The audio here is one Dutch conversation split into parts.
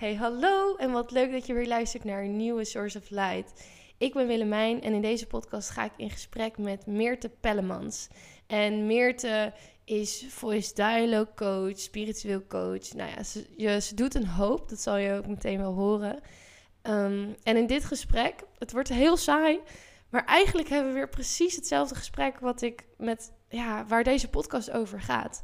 Hey, hallo en wat leuk dat je weer luistert naar een nieuwe Source of Light. Ik ben Willemijn en in deze podcast ga ik in gesprek met Meerte Pellemans. En Meerte is voice dialogue coach, spiritueel coach. Nou ja, ze, ze doet een hoop, dat zal je ook meteen wel horen. Ehm, en in dit gesprek, het wordt heel saai, maar eigenlijk hebben we weer precies hetzelfde gesprek wat ik met, ja, waar deze podcast over gaat.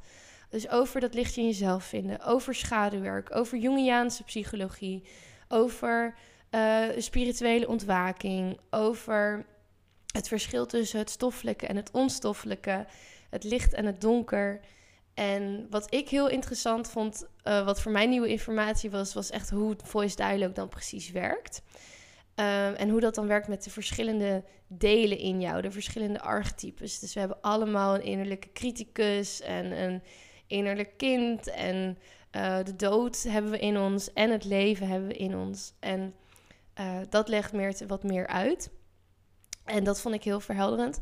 Dus over dat lichtje in jezelf vinden, over schaduwwerk, over Jungiaanse psychologie, over uh, spirituele ontwaking, over het verschil tussen het stoffelijke en het onstoffelijke, het licht en het donker. En wat ik heel interessant vond, uh, wat voor mij nieuwe informatie was, was echt hoe voice dialogue dan precies werkt. Uh, en hoe dat dan werkt met de verschillende delen in jou, de verschillende archetypes. Dus we hebben allemaal een innerlijke criticus en een innerlijk kind. En uh, de dood hebben we in ons en het leven hebben we in ons. En uh, dat legt meer wat meer uit. En dat vond ik heel verhelderend.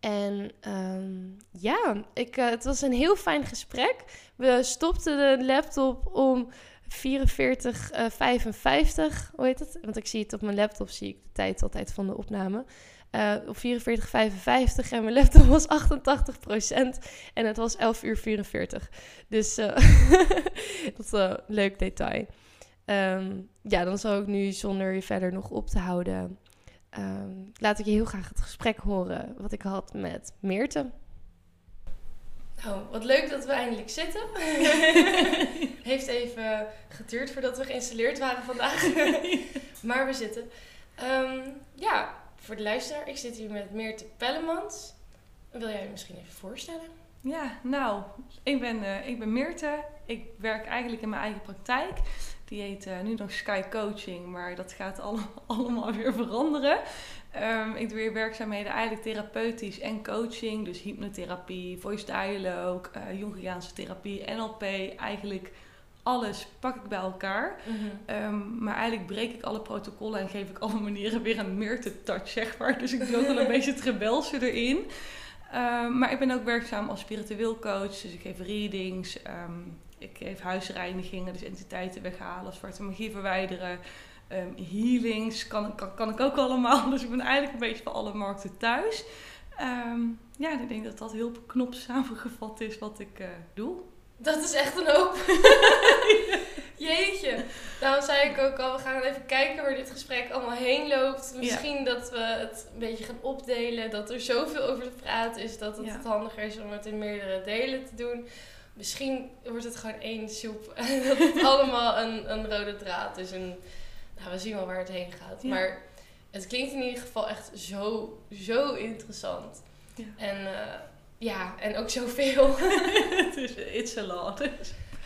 En um, ja, ik, uh, het was een heel fijn gesprek. We stopten de laptop om 44, uh, 55, hoe heet het? Want ik zie het op mijn laptop, zie ik de tijd altijd van de opname. Uh, op 44, 55 en mijn laptop was 88% En het was 11 uur 44. Dus uh, dat is een leuk detail. Um, ja, dan zal ik nu zonder je verder nog op te houden um, laat ik je heel graag het gesprek horen wat ik had met Meerte. Nou, wat leuk dat we eindelijk zitten. Heeft even geduurd voordat we geïnstalleerd waren vandaag. maar we zitten. Um, ja, voor de luisteraar, ik zit hier met Meerte Pellemans. Wil jij je misschien even voorstellen? Ja, nou, ik ben, uh, ik ben Meerte. Ik werk eigenlijk in mijn eigen praktijk. Die heet uh, nu nog Sky Coaching, maar dat gaat allemaal, weer veranderen. Um, ik doe weer werkzaamheden eigenlijk therapeutisch en coaching. Dus hypnotherapie, voice dialogue, uh, Jungiaanse therapie, NLP. Eigenlijk alles pak ik bij elkaar. Mm -hmm. um, maar eigenlijk breek ik alle protocollen en geef ik alle manieren weer een meer te touch, zeg maar. Dus ik doe ook wel een beetje het rebelse erin. Um, maar ik ben ook werkzaam als spiritueel coach. Dus ik geef readings. Um, ik geef huisreinigingen, dus entiteiten weghalen, zwarte magie verwijderen. Healings kan, kan, kan, ik ook allemaal. Dus ik ben eigenlijk een beetje voor alle markten thuis. Ja, ik denk dat dat heel knop samengevat is wat ik uh, doe. Dat is echt een hoop. Jeetje. Daarom zei ik ook al, we gaan even kijken waar dit gesprek allemaal heen loopt. Misschien ja. dat we het een beetje gaan opdelen. Dat er zoveel over te praten is dat het, ja. het handiger is om het in meerdere delen te doen. Misschien wordt het gewoon één soep. En dat het allemaal een, een rode draad is. En nou, we zien wel waar het heen gaat. Ja. Maar het klinkt in ieder geval echt zo, zo interessant. En uh, ja, en ook zoveel. dus it's a lot.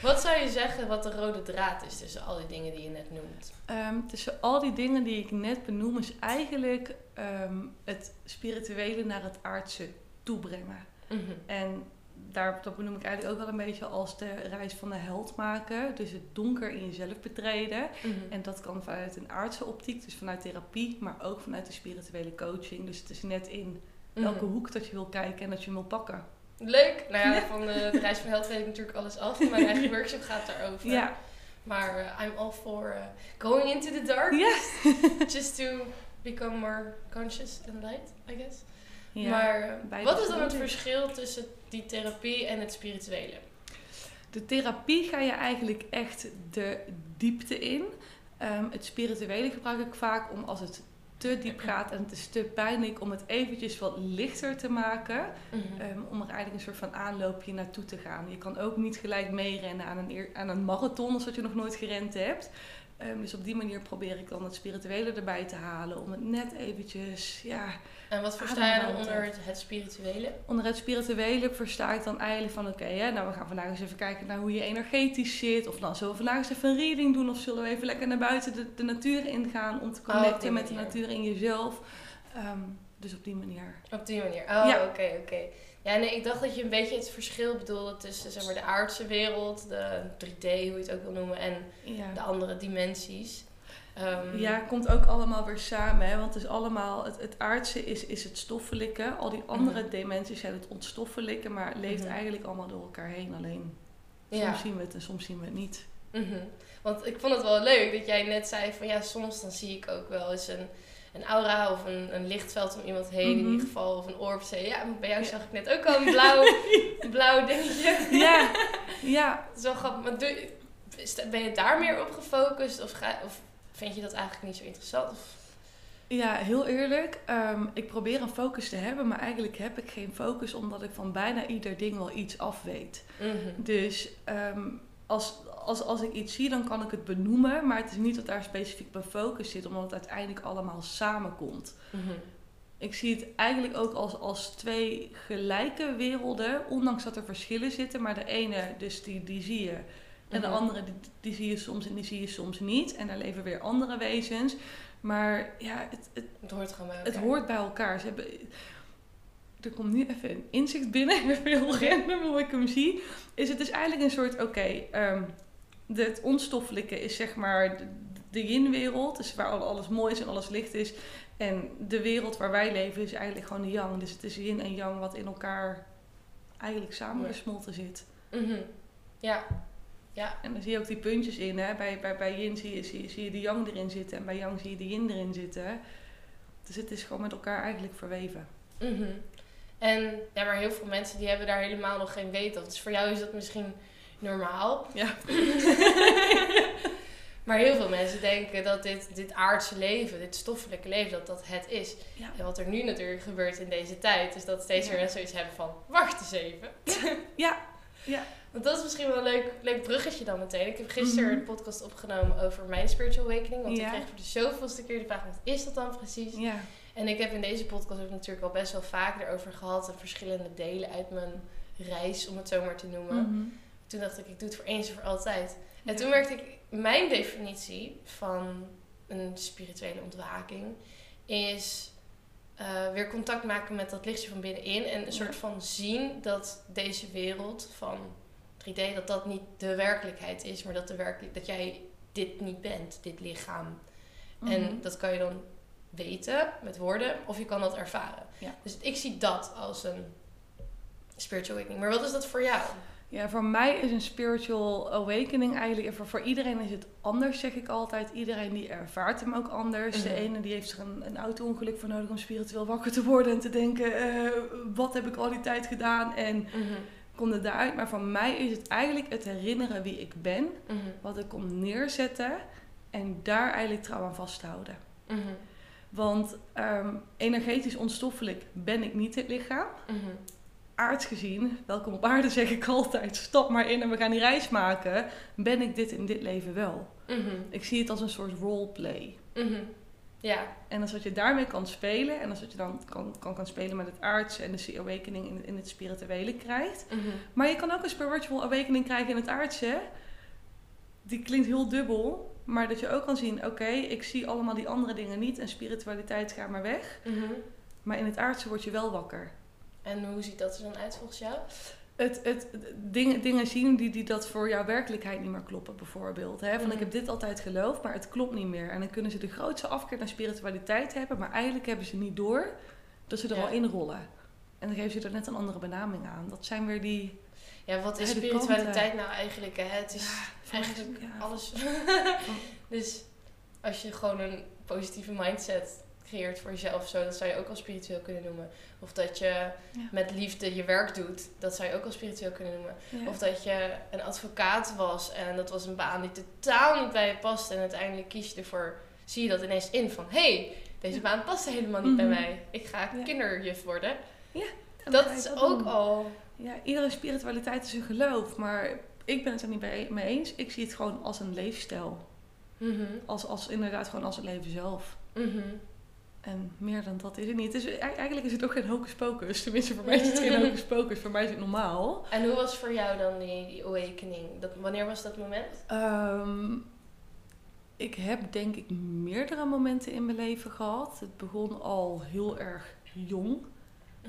Wat zou je zeggen wat de rode draad is tussen al die dingen die je net noemt? Um, tussen al die dingen die ik net benoem is eigenlijk um, het spirituele naar het aardse toebrengen. Mm -hmm. En daar, dat benoem ik eigenlijk ook wel een beetje als de reis van de held maken. Dus het donker in jezelf betreden. Mm -hmm. En dat kan vanuit een aardse optiek, dus vanuit therapie, maar ook vanuit de spirituele coaching. Dus het is net in welke mm -hmm. hoek dat je wil kijken en dat je hem wil pakken. Leuk! Nou ja, ja. van de, reis van held weet ik natuurlijk alles af. Mijn eigen workshop gaat daarover. Ja. Maar uh, I'm all for uh, going into the dark. Yes. just to become more conscious and light, I guess. Ja, maar wat is dan het verschil tussen die therapie en het spirituele? De therapie ga je eigenlijk echt de diepte in. Um, het spirituele gebruik ik vaak om als het te diep gaat en het is te pijnlijk om het eventjes wat lichter te maken. Mm-hmm. Um, om er eigenlijk een soort van aanloopje naartoe te gaan. Je kan ook niet gelijk meerennen aan een, aan een marathon als dat je nog nooit gerend hebt. Um, dus op die manier probeer ik dan het spirituele erbij te halen. Om het net eventjes, ja... En wat versta je dan onder het, het, spirituele? Onder het spirituele versta ik dan eigenlijk van... Oké, okay, nou we gaan vandaag eens even kijken naar hoe je energetisch zit. Of dan zullen we vandaag eens even een reading doen. Of zullen we even lekker naar buiten de, de natuur ingaan. Om te connecten oh, met de natuur in jezelf. Um, dus op die manier. Op die manier. Oh, oké, ja. oké. Okay, okay. Ja, nee, ik dacht dat je een beetje het verschil bedoelde tussen zeg maar, de aardse wereld, de 3D, hoe je het ook wil noemen, en ja. de andere dimensies. Um, ja, komt ook allemaal weer samen. Hè? Want het is allemaal, het, het aardse is, is het stoffelijke. Al die andere mm -hmm. dimensies zijn het ontstoffelijke, maar het leeft mm -hmm. eigenlijk allemaal door elkaar heen. Alleen soms ja. zien we het en soms zien we het niet. Mhm. Want ik vond het wel leuk dat jij net zei van ja, soms dan zie ik ook wel eens een, een aura of een, een lichtveld om iemand heen in Mhm. ieder geval. Of een orb. Ja, bij jou zag ik net ook al een blauw, blauw dingetje. Ja, ja. Wel grappig. Maar doe, ben je daar meer op gefocust? Of, ga, of vind je dat eigenlijk niet zo interessant? Of, Ja, heel eerlijk. ehm, ik probeer een focus te hebben, maar eigenlijk heb ik geen focus omdat ik van bijna ieder ding wel iets af weet. Mhm. Dus ehm, als, als, als ik iets zie, dan kan ik het benoemen, maar het is niet dat daar specifiek mijn focus zit, omdat het uiteindelijk allemaal samenkomt. Mhm. Ik zie het eigenlijk ook als, als twee gelijke werelden, ondanks dat er verschillen zitten, maar de ene, dus die, die zie je. En de Mhm. andere, die, die zie je soms en die zie je soms niet. En daar leven weer andere wezens. Maar ja, het, het, Het hoort gewoon bij het elkaar. hoort bij elkaar. Ze hebben, er komt nu even een inzicht binnen, even heel random hoe ik hem zie. Is het dus eigenlijk een soort, oké, ehm, de- het onstoffelijke is zeg maar de, de yin-wereld. Dus waar al- alles mooi is en alles licht is. En de wereld waar wij leven is eigenlijk gewoon de yang. Dus het is yin en yang wat in elkaar eigenlijk samengesmolten zit. Mhm. Ja. Ja. En dan zie je ook die puntjes in. Hè? Bij, bij, bij yin zie je, zie, je- zie je de yang erin zitten. En bij yang zie je de yin erin zitten. Dus het is gewoon met elkaar eigenlijk verweven. Mhm. En ja, maar heel veel mensen die hebben daar helemaal nog geen weet van. Dus voor jou is dat misschien normaal. Ja. maar heel veel mensen denken dat dit, dit aardse leven, dit stoffelijke leven, dat dat het is. Ja. En wat er nu natuurlijk gebeurt in deze tijd, is dat steeds meer mensen zoiets hebben van, wacht eens even. Ja. Ja. Want dat is misschien wel een leuk, leuk bruggetje dan meteen. Ik heb gisteren Mhm. een podcast opgenomen over mijn spiritual awakening. Want Ja. ik kreeg voor de zoveelste keer de vraag, wat is dat dan precies? Ja. En ik heb in deze podcast ook natuurlijk al best wel vaak erover gehad. En verschillende delen uit mijn reis, om het zo maar te noemen. Mhm. Toen dacht ik, ik doe het voor eens en voor altijd. En toen merkte ik, mijn definitie van een spirituele ontwaking is eh, weer contact maken met dat lichtje van binnenin. En een Ja. soort van zien dat deze wereld van 3D, dat dat niet de werkelijkheid is. Maar dat, de werkelijk, dat jij dit niet bent, dit lichaam. En Mhm. dat kan je dan weten met woorden of je kan dat ervaren. Ja. Dus ik zie dat als een spiritual awakening. Maar wat is dat voor jou? Ja, voor mij is een spiritual awakening eigenlijk... Voor, voor iedereen is het anders, zeg ik altijd. Iedereen die ervaart hem ook anders. De Mhm. ene die heeft er een, een auto-ongeluk voor nodig om spiritueel wakker te worden... en te denken, eh, wat heb ik al die tijd gedaan en komt het daaruit. Maar voor mij is het eigenlijk het herinneren wie ik ben... Mhm. wat ik kom neerzetten en daar eigenlijk trouw aan vasthouden. Want ehm, energetisch onstoffelijk ben ik niet het lichaam. Mhm. Aards gezien, welkom op aarde zeg ik altijd, stap maar in en we gaan die reis maken. Ben ik dit in dit leven wel? Mhm. Ik zie het als een soort roleplay. Mhm. Ja. En als dat je daarmee kan spelen en als dat je dan kan, kan, kan spelen met het aardse en de sea awakening in, in het spirituele krijgt. Mhm. Maar je kan ook een spiritual awakening krijgen in het aardse. Die klinkt heel dubbel, maar dat je ook kan zien, oké, ik zie allemaal die andere dingen niet en spiritualiteit gaat maar weg. Mhm. Maar in het aardse word je wel wakker. En hoe ziet dat er dan uit volgens jou? Het, het, dingen, dingen zien die, die dat voor jouw werkelijkheid niet meer kloppen, bijvoorbeeld. Hè? Van Mhm. ik heb dit altijd geloofd, maar het klopt niet meer. En dan kunnen ze de grootste afkeer naar spiritualiteit hebben, maar eigenlijk hebben ze niet door dat ze er Ja. al in rollen. En dan geven ze er net een andere benaming aan. Dat zijn weer die. Ja, wat is Ja, spiritualiteit nou eigenlijk? Hè? Het is eigenlijk ja. alles. dus als je gewoon een positieve mindset creëert voor jezelf, zo, dat zou je ook al spiritueel kunnen noemen. Of dat je Ja. met liefde je werk doet, dat zou je ook al spiritueel kunnen noemen. Ja. Of dat je een advocaat was en dat was een baan die totaal niet bij je past. En uiteindelijk kies je ervoor, zie je dat ineens in van... hé, hey, deze baan past helemaal niet bij Mhm. mij. Ik ga Ja. kinderjuf worden. En dan Dat is ook doen. al... Ja, iedere spiritualiteit is een geloof, maar ik ben het er niet mee eens. Ik zie het gewoon als een leefstijl. Mhm. Als, als inderdaad gewoon als het leven zelf. Mhm. En meer dan dat is het niet. Dus e- eigenlijk is het ook geen hocus pocus. Tenminste, voor mij is het geen hocus pocus. Voor mij is het normaal. En hoe was voor jou dan die, die awakening? Dat, wanneer was dat moment? Ehm, ik heb denk ik meerdere momenten in mijn leven gehad. Het begon al heel erg jong.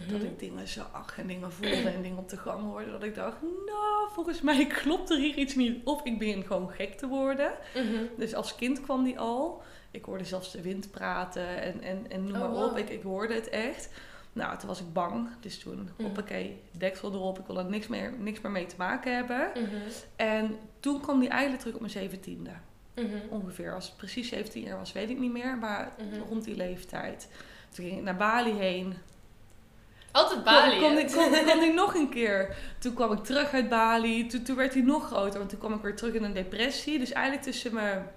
Dat Mhm. ik dingen zag en dingen voelde en dingen op de gang hoorde. Dat ik dacht, nou, volgens mij klopt er hier iets niet. Of ik begin gewoon gek te worden. Mhm. Dus als kind kwam die al. Ik hoorde zelfs de wind praten en, en, en noem Oh, maar wow. op. Ik, ik hoorde het echt. Nou, toen was ik bang. Dus toen, Mhm. hoppakee, deksel erop. Ik wil er niks meer, niks meer mee te maken hebben. Mhm. En toen kwam die eigenlijk terug op mijn zeventiende. Mhm. Ongeveer. Als het precies 17 jaar was, weet ik niet meer. Maar rond die leeftijd. Toen ging ik naar Bali heen. Altijd Bali. Kom, kom, die nog een keer. Toen kwam ik terug uit Bali. Toen, toen werd hij nog groter. Want toen kwam ik weer terug in een depressie. Dus eigenlijk tussen mijn...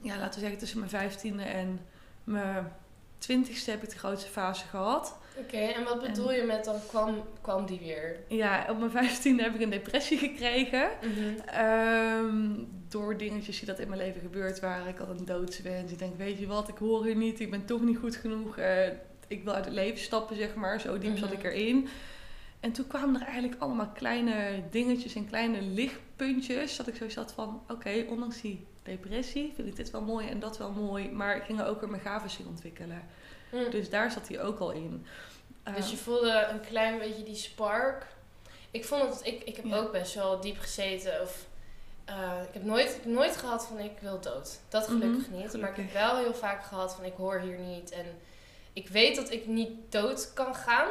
Ja, laten we zeggen tussen mijn vijftiende en mijn twintigste heb ik de grootste fase gehad. Oké, en wat bedoel je met dan kwam, kwam die weer? Ja, op mijn vijftiende heb ik een depressie gekregen. Mhm. Ehm, door dingetjes die dat in mijn leven gebeurd waren. Ik had een doodswens. Ik denk, weet je wat, ik hoor hier niet. Ik ben toch niet goed genoeg. Eh, ik wil uit het leven stappen, zeg maar. Zo diep zat Mhm. ik erin. En toen kwamen er eigenlijk allemaal kleine dingetjes en kleine lichtpuntjes. Dat ik zo zat van, oké, ondanks die depressie vind ik dit wel mooi en dat wel mooi. Maar ik ging er ook weer mijn gaven in ontwikkelen. Mm. Dus daar zat hij ook al in. Dus Eh, je voelde een klein beetje die spark. Ik vond het, ik, ik heb Ja. ook best wel diep gezeten. Of, eh, ik heb nooit, nooit gehad van ik wil dood. Dat gelukkig Mhm, niet. Maar ik heb wel heel vaak gehad van ik hoor hier niet. En ik weet dat ik niet dood kan gaan.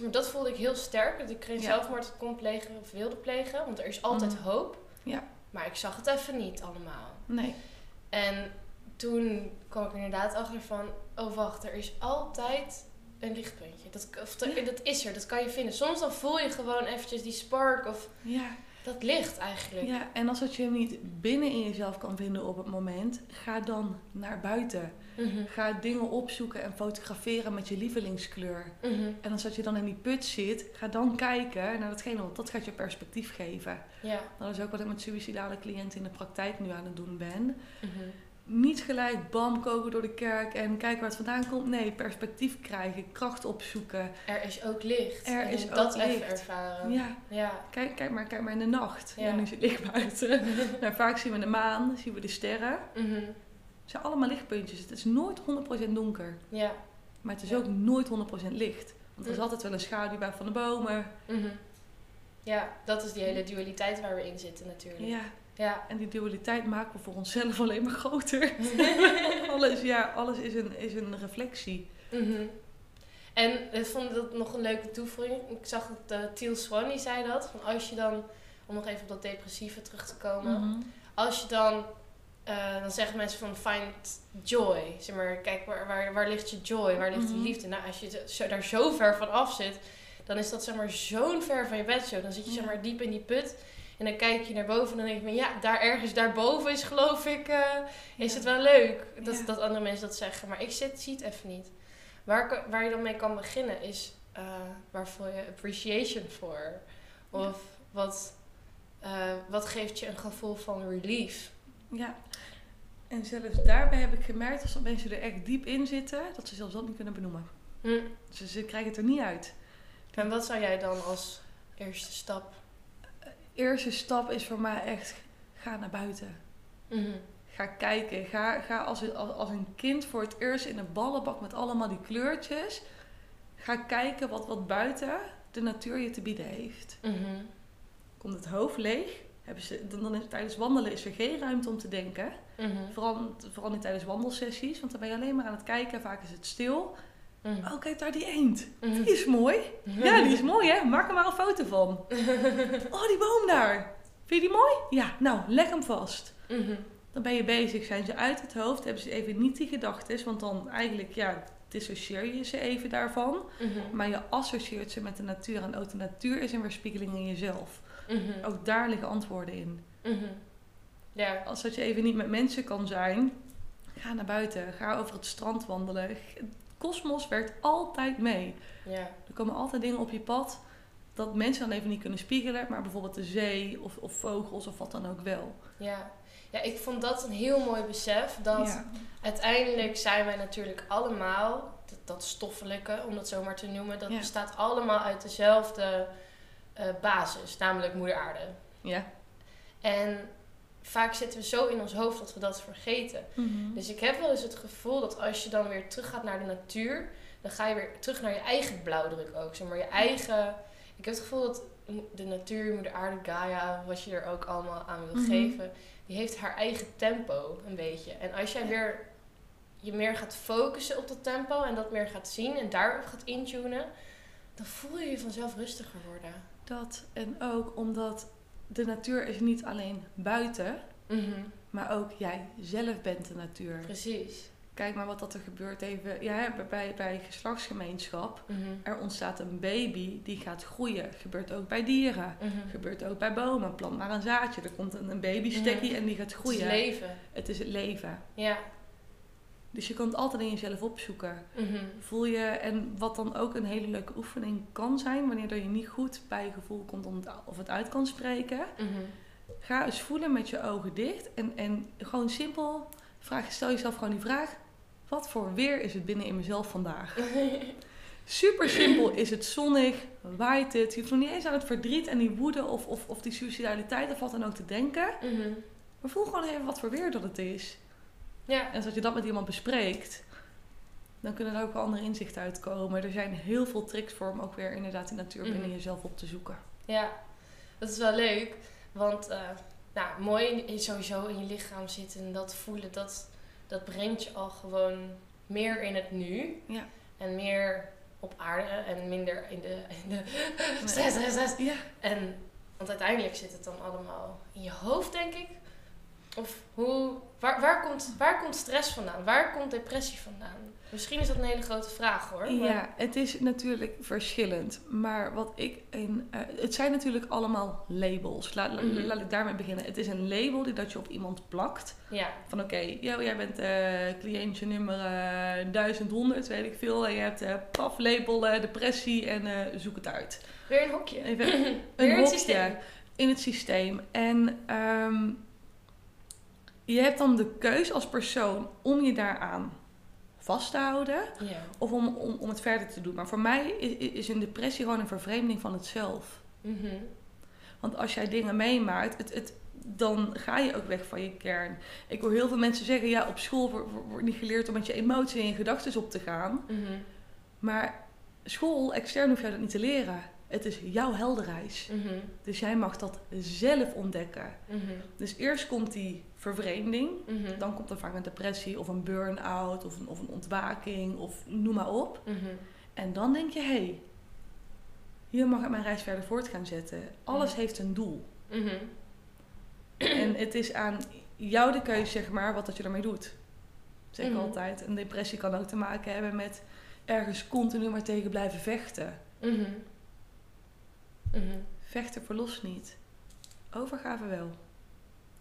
Maar, dat voelde ik heel sterk. Dat ik geen Ja. zelfmoord kon plegen of wilde plegen. Want er is altijd Mhm. hoop. Ja. Maar ik zag het even niet allemaal. nee. En toen kwam ik er inderdaad achter van, oh wacht, er is altijd een lichtpuntje. Dat, of dat, Ja. dat is er, dat kan je vinden. Soms dan voel je gewoon eventjes die spark of Ja. dat licht eigenlijk. Ja, en als dat je hem niet binnen in jezelf kan vinden op het moment, ga dan naar buiten. Mhm, Ga dingen opzoeken en fotograferen met je lievelingskleur. mhm, En als dat je dan in die put zit, ga dan kijken naar datgene, want dat gaat je perspectief geven. Ja. Dat is ook wat ik met suïcidale cliënten in de praktijk nu aan het doen ben. mhm. Niet gelijk bam koken door de kerk en kijken waar het vandaan komt. Nee, perspectief krijgen, kracht opzoeken. Er is ook licht. Er En is dat ook even licht. ervaren. Ja, Ja. kijk, kijk, maar, kijk maar in de nacht. Ja. Ja. nu zit licht buiten. nou, vaak zien we de maan, zien we de sterren. Mhm. Het zijn allemaal lichtpuntjes. Het is nooit 100% donker. Ja. Maar het is Ja. ook nooit 100% licht. Want er is Mm. altijd wel een schaduw bij van de bomen. Mhm. Ja, dat is die hele dualiteit waar we in zitten natuurlijk. Ja, Ja. en die dualiteit maken we voor onszelf alleen maar groter. alles, ja, alles is een, is een reflectie. Mhm. En ik vond dat nog een leuke toevoeging. Ik zag dat uh, Teal Swan die zei dat. Van als je dan, om nog even op dat depressieve terug te komen. Mhm. Als je dan, eh, dan zeggen mensen van find joy. Zeg maar, kijk, waar, waar, waar ligt je joy? Waar ligt Mhm. de liefde? Nou, als je zo, daar zo ver van af zit, dan is dat zeg maar zo'n ver van je bedshow. Dan zit je Ja. zeg maar diep in die put. En dan kijk je naar boven en dan denk je van ja, daar ergens daarboven is geloof ik, eh, is Ja. het wel leuk. Dat, Ja. dat andere mensen dat zeggen. Maar ik zit, zie het even niet. Waar, waar je dan mee kan beginnen is eh, waar voel je appreciation voor? Of wat, wat geeft je een gevoel van relief? Ja. En zelfs daarbij heb ik gemerkt, als mensen er echt diep in zitten, dat ze zelfs dat niet kunnen benoemen. Hm. Ze, ze krijgen het er niet uit. En wat zou jij dan als eerste stap? Eerste stap is voor mij echt, ga naar buiten. Mhm. Ga kijken. Ga, ga als, een- als, als een kind voor het eerst in een ballenbak met allemaal die kleurtjes. Ga kijken wat, wat buiten de natuur je te bieden heeft. Mhm. Komt het hoofd leeg? Hebben ze, dan, dan is, tijdens wandelen is er geen ruimte om te denken. Mhm. Vooral, vooral niet tijdens wandelsessies. Want dan ben je alleen maar aan het kijken. Vaak is het stil. Mhm. Oh, kijk daar die eend. Mhm. Die is mooi. Ja, die is mooi hè. Maak er maar een foto van. Oh, die boom daar. Vind je die mooi? Ja, nou, leg hem vast. Mhm. Dan ben je bezig, zijn ze uit het hoofd, hebben ze even niet die gedachten, want dan eigenlijk, ja, dissocieer je ze even daarvan. Maar je associeert ze met de natuur en ook de natuur is een weerspiegeling in jezelf. Mhm. Ook daar liggen antwoorden in. Mhm. Als dat je even niet met mensen kan zijn, ga naar buiten, ga over het strand wandelen. Het kosmos werkt altijd mee. Er komen altijd dingen op je pad dat mensen dan even niet kunnen spiegelen, maar bijvoorbeeld de zee of, of vogels of wat dan ook wel. Ja. Ja, ik vond dat een heel mooi besef. Dat Ja. uiteindelijk zijn wij natuurlijk allemaal, dat, dat stoffelijke, om dat zo maar te noemen, dat Ja. bestaat allemaal uit dezelfde eh, basis, namelijk moeder aarde. Ja. En vaak zitten we zo in ons hoofd dat we dat vergeten. Mhm. Dus ik heb wel eens het gevoel dat als je dan weer terug gaat naar de natuur, dan ga je weer terug naar je eigen blauwdruk ook. Zeg maar je eigen. Ik heb het gevoel dat de natuur, moeder aarde, Gaia, wat je er ook allemaal aan wil Mhm. geven, die heeft haar eigen tempo een beetje. En als jij weer je meer gaat focussen op dat tempo en dat meer gaat zien en daarop gaat intunen, dan voel je je vanzelf rustiger worden. Dat en ook omdat de natuur is niet alleen buiten, maar ook jij zelf bent de natuur. Precies. Kijk maar wat dat er gebeurt even ja, bij- bij, geslachtsgemeenschap. Mhm. Er ontstaat een baby die gaat groeien. Gebeurt ook bij dieren. Mhm. Gebeurt ook bij bomen. Plant maar een zaadje. Er komt een, een babystekkie Mhm. en die gaat Het is groeien. leven. Het is het leven. Ja. Dus je kan het altijd in jezelf opzoeken. Mhm. Voel je, en wat dan ook een hele leuke oefening kan zijn, wanneer dat je niet goed bij je gevoel komt om het, of het uit kan spreken. Mhm. Ga eens voelen met je ogen dicht en, en gewoon simpel vraag, stel jezelf gewoon die vraag: wat voor weer is het binnen in mezelf vandaag? Super simpel, is het zonnig, waait het? Je hoeft nog niet eens aan het verdriet en die woede of, of, of die suicidaliteit of wat dan ook te denken. Mhm. Maar voel gewoon even wat voor weer dat het is. Ja. En als je dat met iemand bespreekt, dan kunnen er ook wel andere inzichten uitkomen. Er zijn heel veel tricks voor om ook weer inderdaad die natuur binnen Mhm. jezelf op te zoeken. Ja, dat is wel leuk. Want eh, nou, mooi sowieso in je lichaam zitten en dat voelen, dat, dat brengt je al gewoon meer in het nu. Ja. En meer op aarde en minder in de, in de stress, stress, stress. Ja, En, want uiteindelijk zit het dan allemaal in je hoofd, denk ik. Of hoe, waar, waar, komt, waar komt stress vandaan? Waar komt depressie vandaan? Misschien is dat een hele grote vraag hoor. maar- ja, het is natuurlijk verschillend. Maar wat ik in. eh, het zijn natuurlijk allemaal labels. Laat, la- Mhm. laat ik daarmee beginnen. Het is een label die dat je op iemand plakt. ja. Van oké, yo, jij bent eh cliëntje nummer eh 1100, weet ik veel. En je hebt paf, label, depressie en zoek het uit. Weer een hokje. Even Weer een in het hokje systeem. in het systeem. En ehm, je hebt dan de keus als persoon om je daaraan vast te houden Ja. of om, om, om het verder te doen. Maar voor mij is, is een depressie gewoon een vervreemding van het zelf. Mhm. Want als jij dingen meemaakt, het, het, dan ga je ook weg van je kern. Ik hoor heel veel mensen zeggen, ja, op school wordt, wordt- wordt niet geleerd om met je emoties en je gedachten op te gaan. Mhm. Maar school, extern hoef jij dat niet te leren. Het is jouw helderreis. Mhm. Dus jij mag dat zelf ontdekken. Mhm. Dus eerst komt die vervreemding. Mhm. Dan komt er vaak een depressie of een burn-out of een, of een ontwaking of noem maar op. Mhm. En dan denk je, hé, hey, hier mag ik mijn reis verder voort gaan zetten. Alles heeft een doel. En het is aan jou de keuze, zeg maar, wat dat je ermee doet. Zeg ik altijd. Een depressie kan ook te maken hebben met ergens continu maar tegen blijven vechten. Mhm. Mhm. Vechten verlost niet. Overgave wel.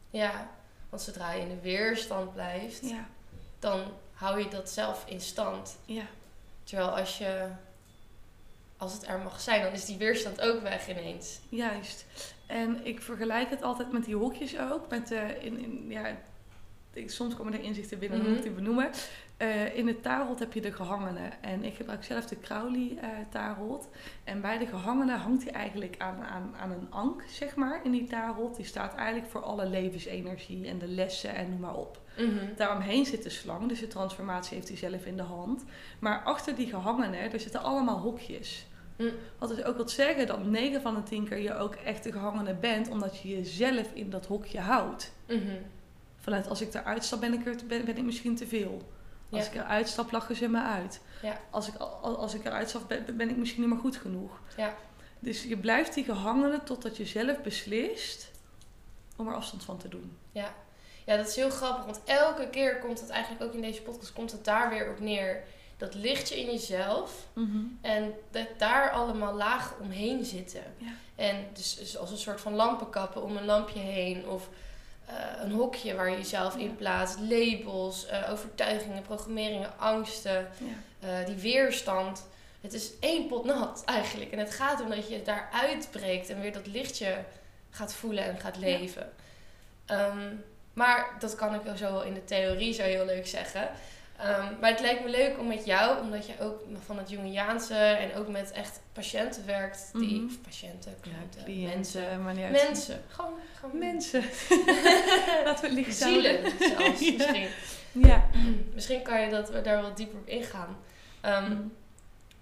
Ja, want zodra je in de weerstand blijft, Ja, dan hou je dat zelf in stand. ja. Terwijl als je, als het er mag zijn, dan is die weerstand ook weg ineens. Juist. En ik vergelijk het altijd met die hokjes ook. Met, eh, in, in, ja, ik, soms komen er inzichten binnen, Mhm. mm moet ik die benoemen. Eh, in het tarot heb je de gehangene. En ik gebruik zelf de Crowley eh tarot. En bij de gehangene hangt hij eigenlijk aan, aan, aan een ank, zeg maar, in die tarot. Die staat eigenlijk voor alle levensenergie en de lessen en noem maar op. Mhm. Daaromheen zit de slang, dus de transformatie heeft hij zelf in de hand. Maar achter die gehangene, er zitten allemaal hokjes. Mm. Wat dus ook wil zeggen dat 9 van de 10 keer je ook echt de gehangene bent, omdat je jezelf in dat hokje houdt. Mhm. Vanuit als ik eruit stap, ben ik, er, ben, ben ik misschien te veel. Als Ja. ik eruit stap, lachen ze me uit. Ja. Als, ik, al- als ik eruit stap, ben, ben ik misschien niet meer goed genoeg. Ja. Dus je blijft die gehangene totdat je zelf beslist om er afstand van te doen. Ja. ja, dat is heel grappig, want elke keer komt het eigenlijk ook in deze podcast, komt het daar weer op neer. Dat lichtje in jezelf en dat daar allemaal lagen omheen zitten. Ja. En dus, dus als een soort van lampenkappen om een lampje heen of een hokje waar je jezelf in plaatst, labels, eh, overtuigingen, programmeringen, angsten. Eh, die weerstand. Het is één pot nat eigenlijk. En het gaat om dat je daar uitbreekt en weer dat lichtje gaat voelen en gaat leven. Ehm, maar dat kan ik zo wel in de theorie zo heel leuk zeggen. Ehm, maar het lijkt me leuk om met jou, omdat je ook van het Jungiaanse en ook met echt patiënten werkt. Die, Mhm. of patiënten, Ja, klanten, cliënten, mensen. uit. Mensen. Gewoon, gewoon Mensen. Laten we het licht Zielen zelfs Ja. misschien. Ja. Misschien kan je dat, daar wat dieper op ingaan. Mm.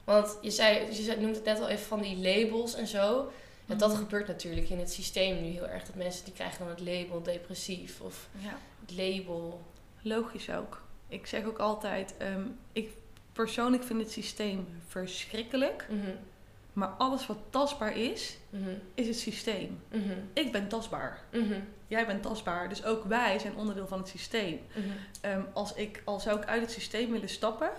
Want je, zei, je zei, noemt het net al even van die labels en zo. Ja, dat Mhm. gebeurt natuurlijk in het systeem nu heel erg. Dat mensen die krijgen dan het label depressief of Ja, het label. logisch ook. Ik zeg ook altijd, ehm, ik persoonlijk vind het systeem verschrikkelijk. Mhm. Maar alles wat tastbaar is, Mhm. is het systeem. Mhm. Ik ben tastbaar. Jij bent tastbaar. Dus ook wij zijn onderdeel van het systeem. Ehm, als ik, al zou ik uit het systeem willen stappen,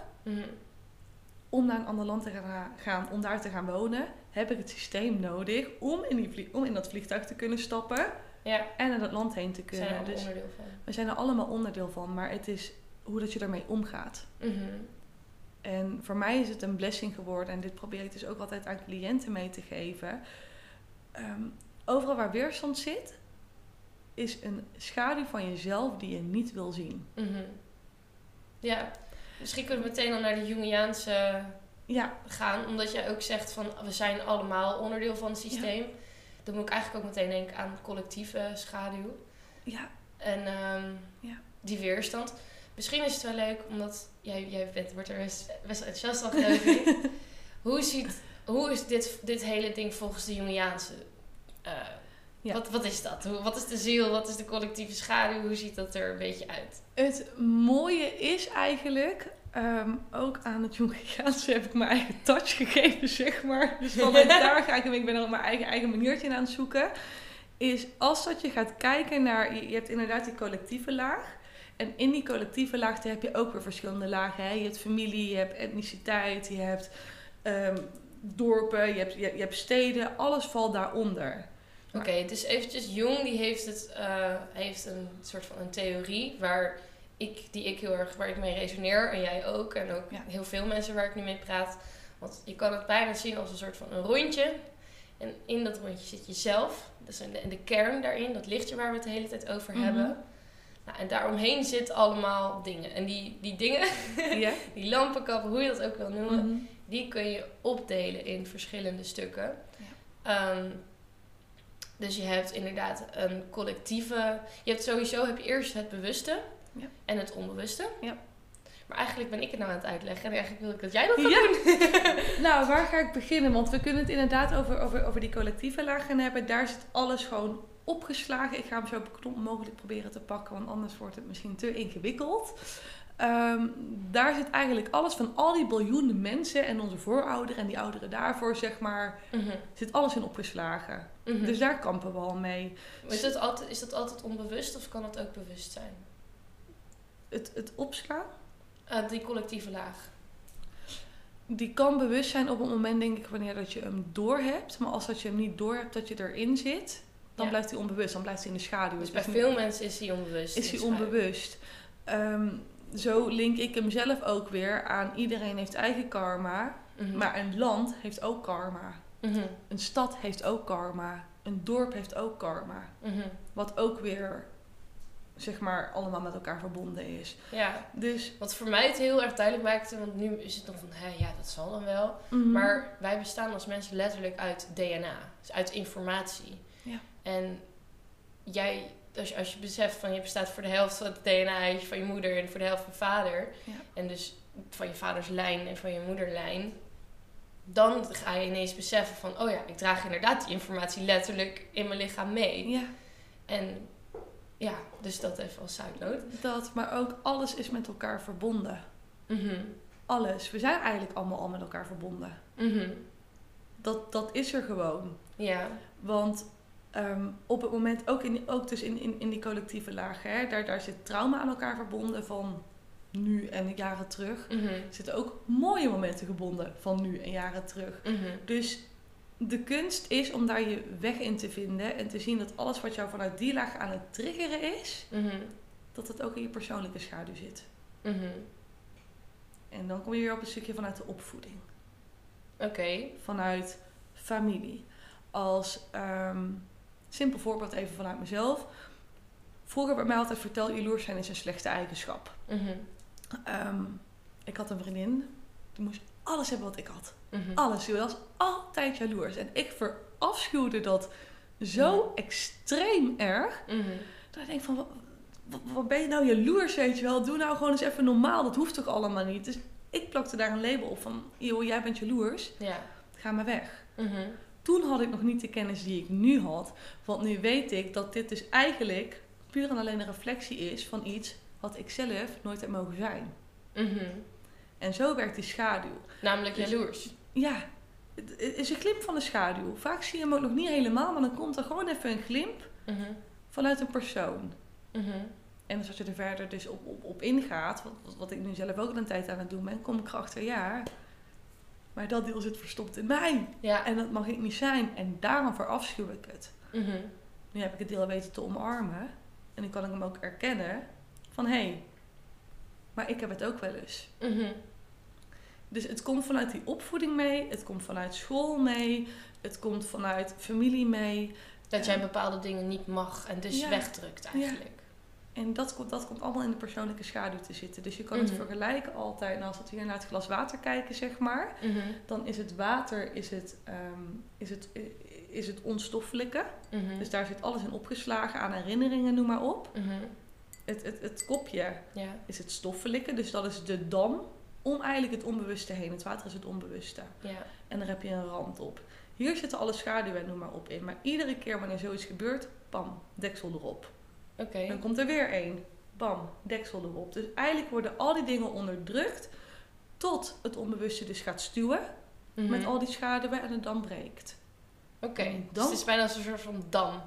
om naar een ander land te gaan, om daar te gaan wonen, heb ik het systeem nodig om in, die om in dat vliegtuig te kunnen stappen Ja, en naar dat land heen te zijn er kunnen. allemaal Dus onderdeel van. we zijn er allemaal onderdeel van, maar het is hoe dat je daarmee omgaat. Mhm. En voor mij is het een blessing geworden, en dit probeer ik dus ook altijd aan cliënten mee te geven. Ehm, overal waar weerstand zit, is een schaduw van jezelf die je niet wil zien. Mhm. Ja, misschien kunnen we meteen al naar de Jungiaanse Ja, gaan. Omdat jij ook zegt van we zijn allemaal onderdeel van het systeem. Dan moet ik eigenlijk ook meteen denken aan collectieve schaduw. ja, En ehm, Ja. die weerstand. Misschien is het wel leuk, omdat jij, jij bent, wordt er best, best enthousiast van geloof ik. hoe, ziet, hoe is dit, dit hele ding volgens de Jungiaanse? Ja. wat, wat is dat? Hoe, wat is de ziel? Wat is de collectieve schaduw? Hoe ziet dat er een beetje uit? Het mooie is eigenlijk, ehm, ook aan het Jungiaanse heb ik mijn eigen touch gegeven, zeg maar. Dus vanuit daar ga ik, ik ben er op mijn eigen, eigen maniertje in aan het zoeken. Is als dat je gaat kijken naar, je, je hebt inderdaad die collectieve laag. En in die collectieve laag daar heb je ook weer verschillende lagen. Hè? Je hebt familie, je hebt etniciteit, je hebt ehm, dorpen, je hebt, je, je hebt steden. Alles valt daaronder. Oké, dus eventjes Jung die heeft, het, eh, heeft een soort van een theorie waar ik, die ik heel erg, waar ik mee resoneer en jij ook en ook Ja. heel veel mensen waar ik nu mee praat. Want je kan het bijna zien als een soort van een rondje. En in dat rondje zit jezelf. Dus in de, de kern daarin, dat lichtje waar we het de hele tijd over Mhm. hebben. Nou, en daaromheen zit allemaal dingen. En die, die dingen, Ja? die lampenkappen, hoe je dat ook wil noemen, Mhm. die kun je opdelen in verschillende stukken. Ja. Ehm, dus je hebt inderdaad een collectieve. Je hebt sowieso heb je eerst het bewuste Ja. en het onbewuste. Ja. Maar eigenlijk ben ik het nou aan het uitleggen en eigenlijk wil ik dat jij dat gaat Ja. doen. Nou, waar ga ik beginnen? Want we kunnen het inderdaad over, over, over die collectieve laag gaan hebben. Daar zit alles gewoon opgeslagen. Ik ga hem zo beknopt mogelijk proberen te pakken, want anders wordt het misschien te ingewikkeld. Ehm, daar zit eigenlijk alles van al die biljoenen mensen en onze voorouderen en die ouderen daarvoor, zeg maar, Mhm. zit alles in opgeslagen. Mhm. Dus daar kampen we al mee. Maar is, dat altijd, is dat altijd onbewust of kan dat ook bewust zijn? Het, het opslaan, Eh, die collectieve laag. die kan bewust zijn op het moment, denk ik, wanneer dat je hem door hebt. Maar als dat je hem niet door hebt, dat je erin zit, dan Ja. blijft hij onbewust. Dan blijft hij in de schaduw. Dus bij veel mensen is die onbewust. is hij onbewust. Ehm, zo link ik hem zelf ook weer aan iedereen heeft eigen karma. Mhm. Maar een land heeft ook karma. Mhm. Een stad heeft ook karma. Een dorp heeft ook karma. Mhm. Wat ook weer, zeg maar, allemaal met elkaar verbonden is. Ja, Dus, wat voor mij het heel erg duidelijk maakte, want nu is het nog van, hé, ja, dat zal dan wel. Maar wij bestaan als mensen letterlijk uit DNA, dus uit informatie. En jij, als je, als je beseft van je bestaat voor de helft van het DNA van je moeder en voor de helft van vader, Ja. en dus van je vaders lijn en van je moederlijn, dan ga je ineens beseffen van, oh ja, ik draag inderdaad die informatie letterlijk in mijn lichaam mee. ja, En ja, dus dat even als note. dat. Maar ook alles is met elkaar verbonden. Mhm. Alles. We zijn eigenlijk allemaal al met elkaar verbonden. Mhm. Dat, dat is er gewoon. Ja. Want ehm, op het moment, ook, in, ook dus in, in, in die collectieve lagen, hè, daar, daar zit trauma aan elkaar verbonden van nu en jaren terug. Mhm. Er zitten ook mooie momenten gebonden van nu en jaren terug. Mhm. Dus de kunst is om daar je weg in te vinden en te zien dat alles wat jou vanuit die laag aan het triggeren is, Mhm. dat het ook in je persoonlijke schaduw zit. Mhm. En dan kom je weer op een stukje vanuit de opvoeding. Oké. vanuit familie. Als ehm, simpel voorbeeld even vanuit mezelf. Vroeger werd mij altijd verteld, jaloers zijn is een slechte eigenschap. Mhm. Ehm, ik had een vriendin, die moest alles hebben wat ik had. Mhm. Alles, die was altijd jaloers. En ik verafschuwde dat zo extreem erg. Mhm. Dat ik denk van, wat, ben je nou jaloers, weet je wel? Doe nou gewoon eens even normaal, dat hoeft toch allemaal niet? Dus ik plakte daar een label op van, joh, jij bent jaloers, Ja. ga maar weg. Mhm. Toen had ik nog niet de kennis die ik nu had. Want nu weet ik dat dit dus eigenlijk puur en alleen een reflectie is van iets had ik zelf nooit heb mogen zijn. Mhm. En zo werkt die schaduw. Namelijk Dus- jaloers. Ja, het is een glimp van de schaduw. Vaak zie je hem ook nog niet helemaal, maar dan komt er gewoon even een glimp Mhm. vanuit een persoon. Mhm. En dus als je er verder dus op, op, op ingaat, wat, wat- wat ik nu zelf ook al een tijd aan het doen ben, kom ik erachter, ja, maar dat deel zit verstopt in mij. Ja. En dat mag ik niet zijn. En daarom verafschuw ik het. Mhm. Nu heb ik het deel weten te omarmen. En nu kan ik hem ook erkennen van hé, hey, maar ik heb het ook wel eens. Mhm. Dus het komt vanuit die opvoeding mee, het komt vanuit school mee, het komt vanuit familie mee. Dat jij bepaalde dingen niet mag en dus Ja. wegdrukt eigenlijk. En dat komt, dat komt allemaal in de persoonlijke schaduw te zitten. Dus je kan het Mhm. vergelijken altijd. En als we hier naar het glas water kijken, zeg maar. Mhm. Dan is het water is het, ehm, is het, is het onstoffelijke. Mhm. Dus daar zit alles in opgeslagen aan herinneringen, noem maar op. Het, het, het kopje Ja. is het stoffelijke. Dus dat is de dam om eigenlijk het onbewuste heen. Het water is het onbewuste. Ja. En daar heb je een rand op. Hier zitten alle schaduwen, noem maar op, in. Maar iedere keer wanneer zoiets gebeurt, pam, deksel erop. Dan komt er weer één. Bam, deksel erop. Dus eigenlijk worden al die dingen onderdrukt tot het onbewuste dus gaat stuwen Mhm. met al die schaduwen en het dan breekt. Oké. Dus het is bijna als een soort van dam.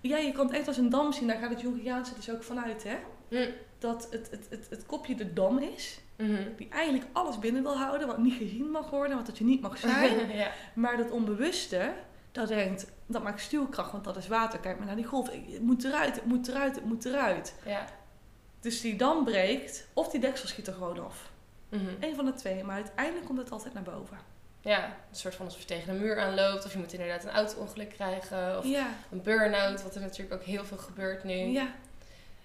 Ja, je kan het echt als een dam zien. Daar gaat het Jungiaanse dus ook vanuit, hè? Mhm. Dat het, het, het, het kopje de dam is, Mhm. die eigenlijk alles binnen wil houden, wat niet gezien mag worden, wat dat je niet mag zijn. ja. maar dat onbewuste, dat denkt, dat maakt stuwkracht, want dat is water. Kijk maar naar die golf. Het moet eruit, het moet eruit, het moet eruit. Ja. Dus die dam breekt, of die deksel schiet er gewoon af. Mhm. Eén van de twee, maar uiteindelijk komt het altijd naar boven. Ja, een soort van alsof je tegen een muur aanloopt. Of je moet inderdaad een auto-ongeluk krijgen. Of Ja, een burn-out, wat er natuurlijk ook heel veel gebeurt nu. ja.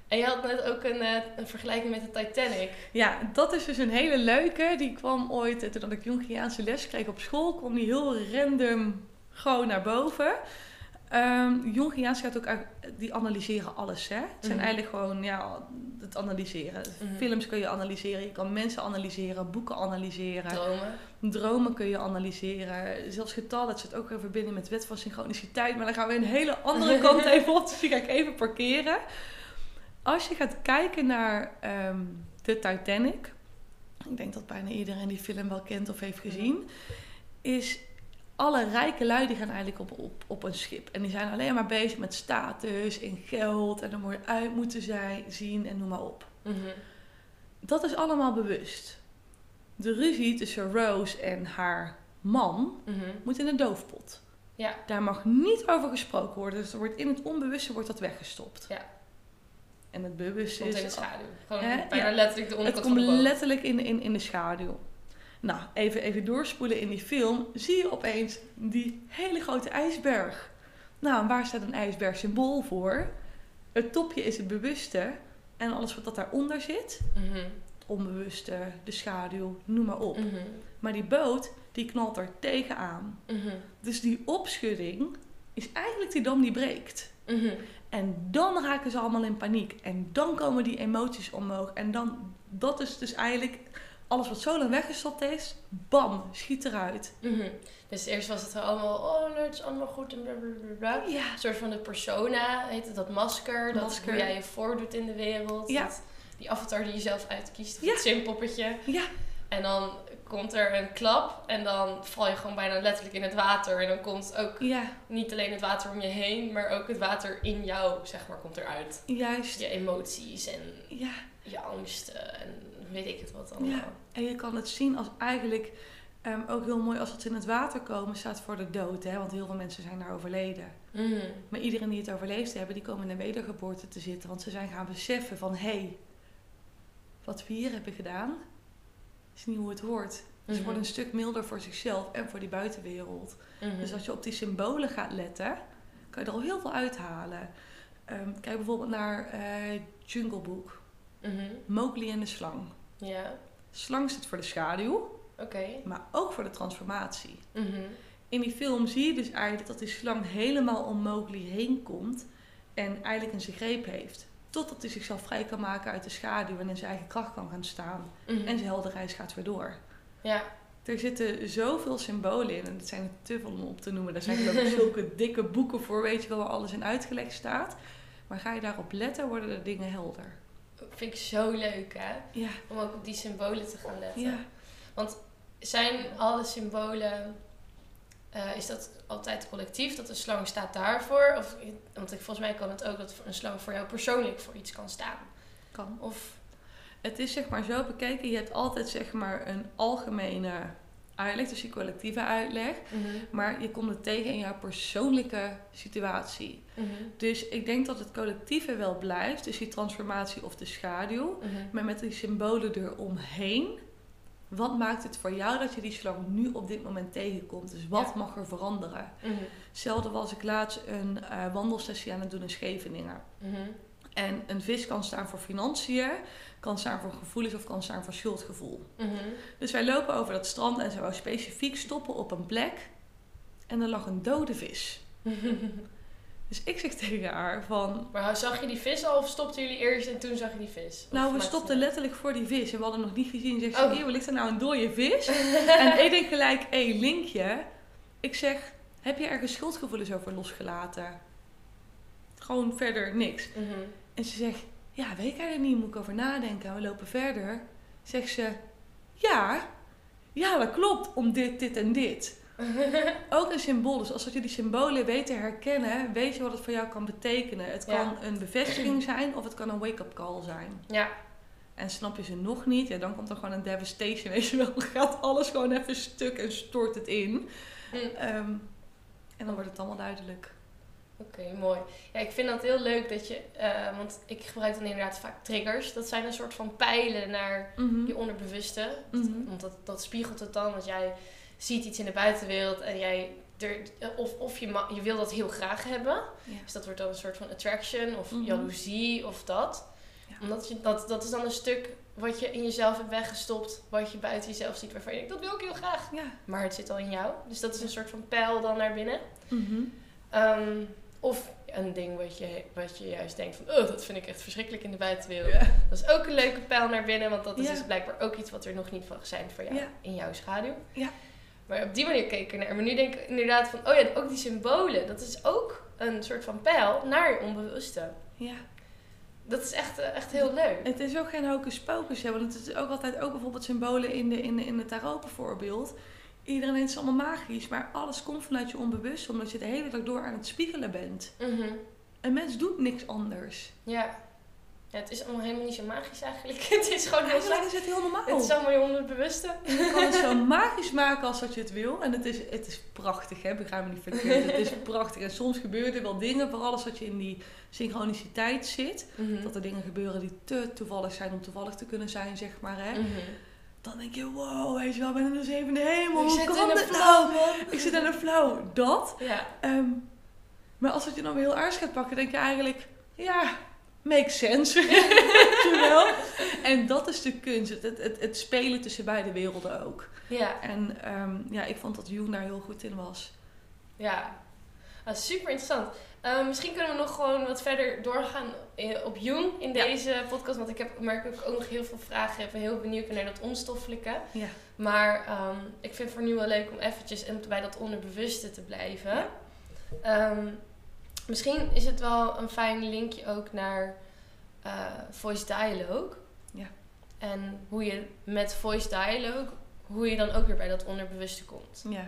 En je had net ook een, eh, een vergelijking met de Titanic. ja, dat is dus een hele leuke. Die kwam ooit, eh, toen ik Jungiaanse les kreeg op school, kwam die heel random gewoon naar boven. Ehm Jungiaans gaat ook, die analyseren alles, hè. Het zijn Mhm. eigenlijk gewoon, ja, het analyseren. Mhm. Films kun je analyseren, je kan mensen analyseren, boeken analyseren. Dromen. Dromen kun je analyseren. Zelfs getallen, het zit ook weer verbinden met wet van synchroniciteit. Maar dan gaan we een hele andere kant even op. Dus die ga ik even parkeren. Als je gaat kijken naar ehm de Titanic. Ik denk dat bijna iedereen die film wel kent of heeft gezien. Is alle rijke lui die gaan eigenlijk op, op, op een schip. En die zijn alleen maar bezig met status en geld. En er moet je uit moeten zijn, zien en noem maar op. Mhm. Dat is allemaal bewust. De ruzie tussen Rose en haar man Mhm. moet in een doofpot. Ja. Daar mag niet over gesproken worden. Dus er wordt in het onbewuste wordt dat weggestopt. Ja. En het bewuste Komt is... in de schaduw. Gewoon Hè? bijna Ja. letterlijk de Het onderkant komt van de boot. letterlijk in, in, in de schaduw. Nou, even, even doorspoelen in die film. Zie je opeens die hele grote ijsberg. Nou, en waar staat een ijsberg symbool voor? Het topje is het bewuste. En alles wat dat daaronder zit. Mhm. Het onbewuste, de schaduw, noem maar op. Mhm. Maar die boot, die knalt er tegenaan. Mhm. Dus die opschudding is eigenlijk die dam die breekt. Mhm. En dan raken ze allemaal in paniek. En dan komen die emoties omhoog. En dan, dat is dus eigenlijk alles wat zo lang weggestopt is, bam, schiet eruit. Mhm. Dus eerst was het allemaal, oh, het is allemaal goed en bla bla bla bla. Ja. Een soort van de persona, heet het, dat masker. Dat Masker. hoe jij je voordoet in de wereld. Ja. Dat, die avatar die je zelf uitkiest. Of Ja. het zinpoppetje. Ja, En dan komt er een klap en dan val je gewoon bijna letterlijk in het water. En dan komt ook ja, niet alleen het water om je heen, maar ook het water in jou, zeg maar, komt eruit. juist. Je emoties en Ja, je angsten en weet ik het wat allemaal. Ja. en je kan het zien als eigenlijk ehm, ook heel mooi als het in het water komen staat voor de dood. Hè? Want heel veel mensen zijn daar overleden. Mhm. Maar iedereen die het overleefd hebben, die komen in een wedergeboorte te zitten. Want ze zijn gaan beseffen van, hé, hey, wat we hier hebben gedaan, is niet hoe het hoort. Ze Mhm. worden een stuk milder voor zichzelf en voor die buitenwereld. Mhm. Dus als je op die symbolen gaat letten, kan je er al heel veel uithalen. Ehm, kijk bijvoorbeeld naar eh, Jungle Book. Mhm. Mowgli en de slang. Ja, Slang staat voor de schaduw, maar ook voor de transformatie. Mhm. In die film zie je dus eigenlijk dat die slang helemaal om Mowgli heen komt en eigenlijk in zijn greep heeft. Totdat hij zichzelf vrij kan maken uit de schaduw en in zijn eigen kracht kan gaan staan. Mhm. En zijn heldenreis gaat weer door. Ja, Er zitten zoveel symbolen in en het zijn er te veel om op te noemen. Daar zijn geloof ik zulke dikke boeken voor, weet je wel, waar alles in uitgelegd staat. Maar ga je daarop letten, worden de dingen helder. Vind ik zo leuk, hè? Ja. Om ook op die symbolen te gaan letten. Ja. Zijn alle symbolen, eh, is dat altijd collectief, dat een slang staat daarvoor? Of, want ik, volgens mij kan het ook dat een slang voor jou persoonlijk voor iets kan staan. Kan. Of, Het is zeg maar zo bekeken, je hebt altijd zeg maar een algemene uitleg, dus die collectieve uitleg. Maar je komt het tegen in jouw persoonlijke situatie. Mhm. Dus ik denk dat het collectieve wel blijft, dus die transformatie of de schaduw. Mhm. Maar met die symbolen eromheen, wat maakt het voor jou dat je die slang nu op dit moment tegenkomt? Dus wat Ja. mag er veranderen? Mhm. Hetzelfde was ik laatst een eh, wandelsessie aan het doen in Scheveningen. Mhm. En een vis kan staan voor financiën, kan staan voor gevoelens of kan staan voor schuldgevoel. Mhm. Dus wij lopen over dat strand en ze wou specifiek stoppen op een plek. En er lag een dode vis. Dus ik zeg tegen haar van... maar zag je die vis al of stopten jullie eerst en toen zag je die vis? Of Nou, we stopten letterlijk voor die vis en we hadden hem nog niet gezien. Zegt ze, Oh. eeuw, ligt er nou een dode vis? en ik denk gelijk, hé, linkje. Ik zeg, heb je ergens schuldgevoelens over losgelaten? Gewoon verder niks. Mhm. En ze zegt, ja, weet ik eigenlijk niet, moet ik over nadenken. En we lopen verder. Zegt ze, ja, ja, dat klopt, om dit, dit en dit. Ook een symbool. Dus als je die symbolen weet te herkennen, weet je wat het voor jou kan betekenen. Het Ja. kan een bevestiging zijn of het kan een wake-up call zijn. Ja, En snap je ze nog niet, ja, dan komt er gewoon een devastation. Weet je wel, dan gaat alles gewoon even stuk en stort het in. Hm. Ehm, en dan wordt het allemaal duidelijk. Oké, mooi. Ja, ik vind dat heel leuk dat je, eh, want ik gebruik dan inderdaad vaak triggers. Dat zijn een soort van pijlen naar Mhm. je onderbewuste. Mhm. Want dat, dat spiegelt het dan, want jij ziet iets in de buitenwereld en jij, er, of, of je, je wil dat heel graag hebben. Ja. Dus dat wordt dan een soort van attraction of Mhm. jaloezie of dat. Ja. Omdat je, dat, dat is dan een stuk wat je in jezelf hebt weggestopt, wat je buiten jezelf ziet, waarvan je denkt, dat wil ik heel graag. Ja. Maar het zit al in jou. Dus dat is een soort van pijl dan naar binnen. Ehm, of een ding wat je, wat je juist denkt van, oh, dat vind ik echt verschrikkelijk in de buitenwereld. Ja. Dat is ook een leuke pijl naar binnen, want dat is Ja. dus blijkbaar ook iets wat er nog niet van zijn voor jou Ja. in jouw schaduw. Ja. Maar op die manier keek ik naar. Maar nu denk ik inderdaad van, oh ja, ook die symbolen, dat is ook een soort van pijl naar je onbewuste. ja. Dat is echt, eh, echt heel leuk. Het is ook geen hocus pocus, hè, want het is ook altijd ook bijvoorbeeld symbolen in, de, in, de, in het tarot bijvoorbeeld. Iedereen het is allemaal magisch, maar alles komt vanuit je onbewust, omdat je de hele dag door aan het spiegelen bent. Mhm. Een mens doet niks anders. Ja. ja. Het is allemaal helemaal niet zo magisch eigenlijk. Het is gewoon heel Eigenlijk zacht. is het heel normaal. Het is allemaal je onderbewuste. Je kan het zo magisch maken als dat je het wil. En het is, het is prachtig, hè? begrijp me niet verkeerd. Het is prachtig. En soms gebeuren er wel dingen, vooral als dat je in die synchroniciteit zit. Mhm. Dat er dingen gebeuren die te toevallig zijn om toevallig te kunnen zijn, zeg maar. Hè? Mhm. Dan denk je, wow, weet je wel, ik ben in de zevende hemel. Ik Hoe zit in nou? man. Ik zit in een flow. Dat. Ja. Ehm, maar als het je dan weer heel aardig gaat pakken, denk je eigenlijk, ja, makes sense. Wel? En dat is de kunst. Het, het, het, het spelen tussen beide werelden ook. Ja. En ehm, ja, ik vond dat Jung daar heel goed in was. Ja, Ah, super interessant. Eh, misschien kunnen we nog gewoon wat verder doorgaan eh, op Jung in Ja. deze podcast. Want ik heb, merk dat ik ook nog heel veel vragen heb en heel benieuwd ben naar dat onstoffelijke. Ja. Maar ehm, ik vind het voor nu wel leuk om eventjes en bij dat onderbewuste te blijven. Ja. Ehm, misschien is het wel een fijn linkje ook naar eh, voice dialogue. Ja. En hoe je met voice dialogue, hoe je dan ook weer bij dat onderbewuste komt. Ja.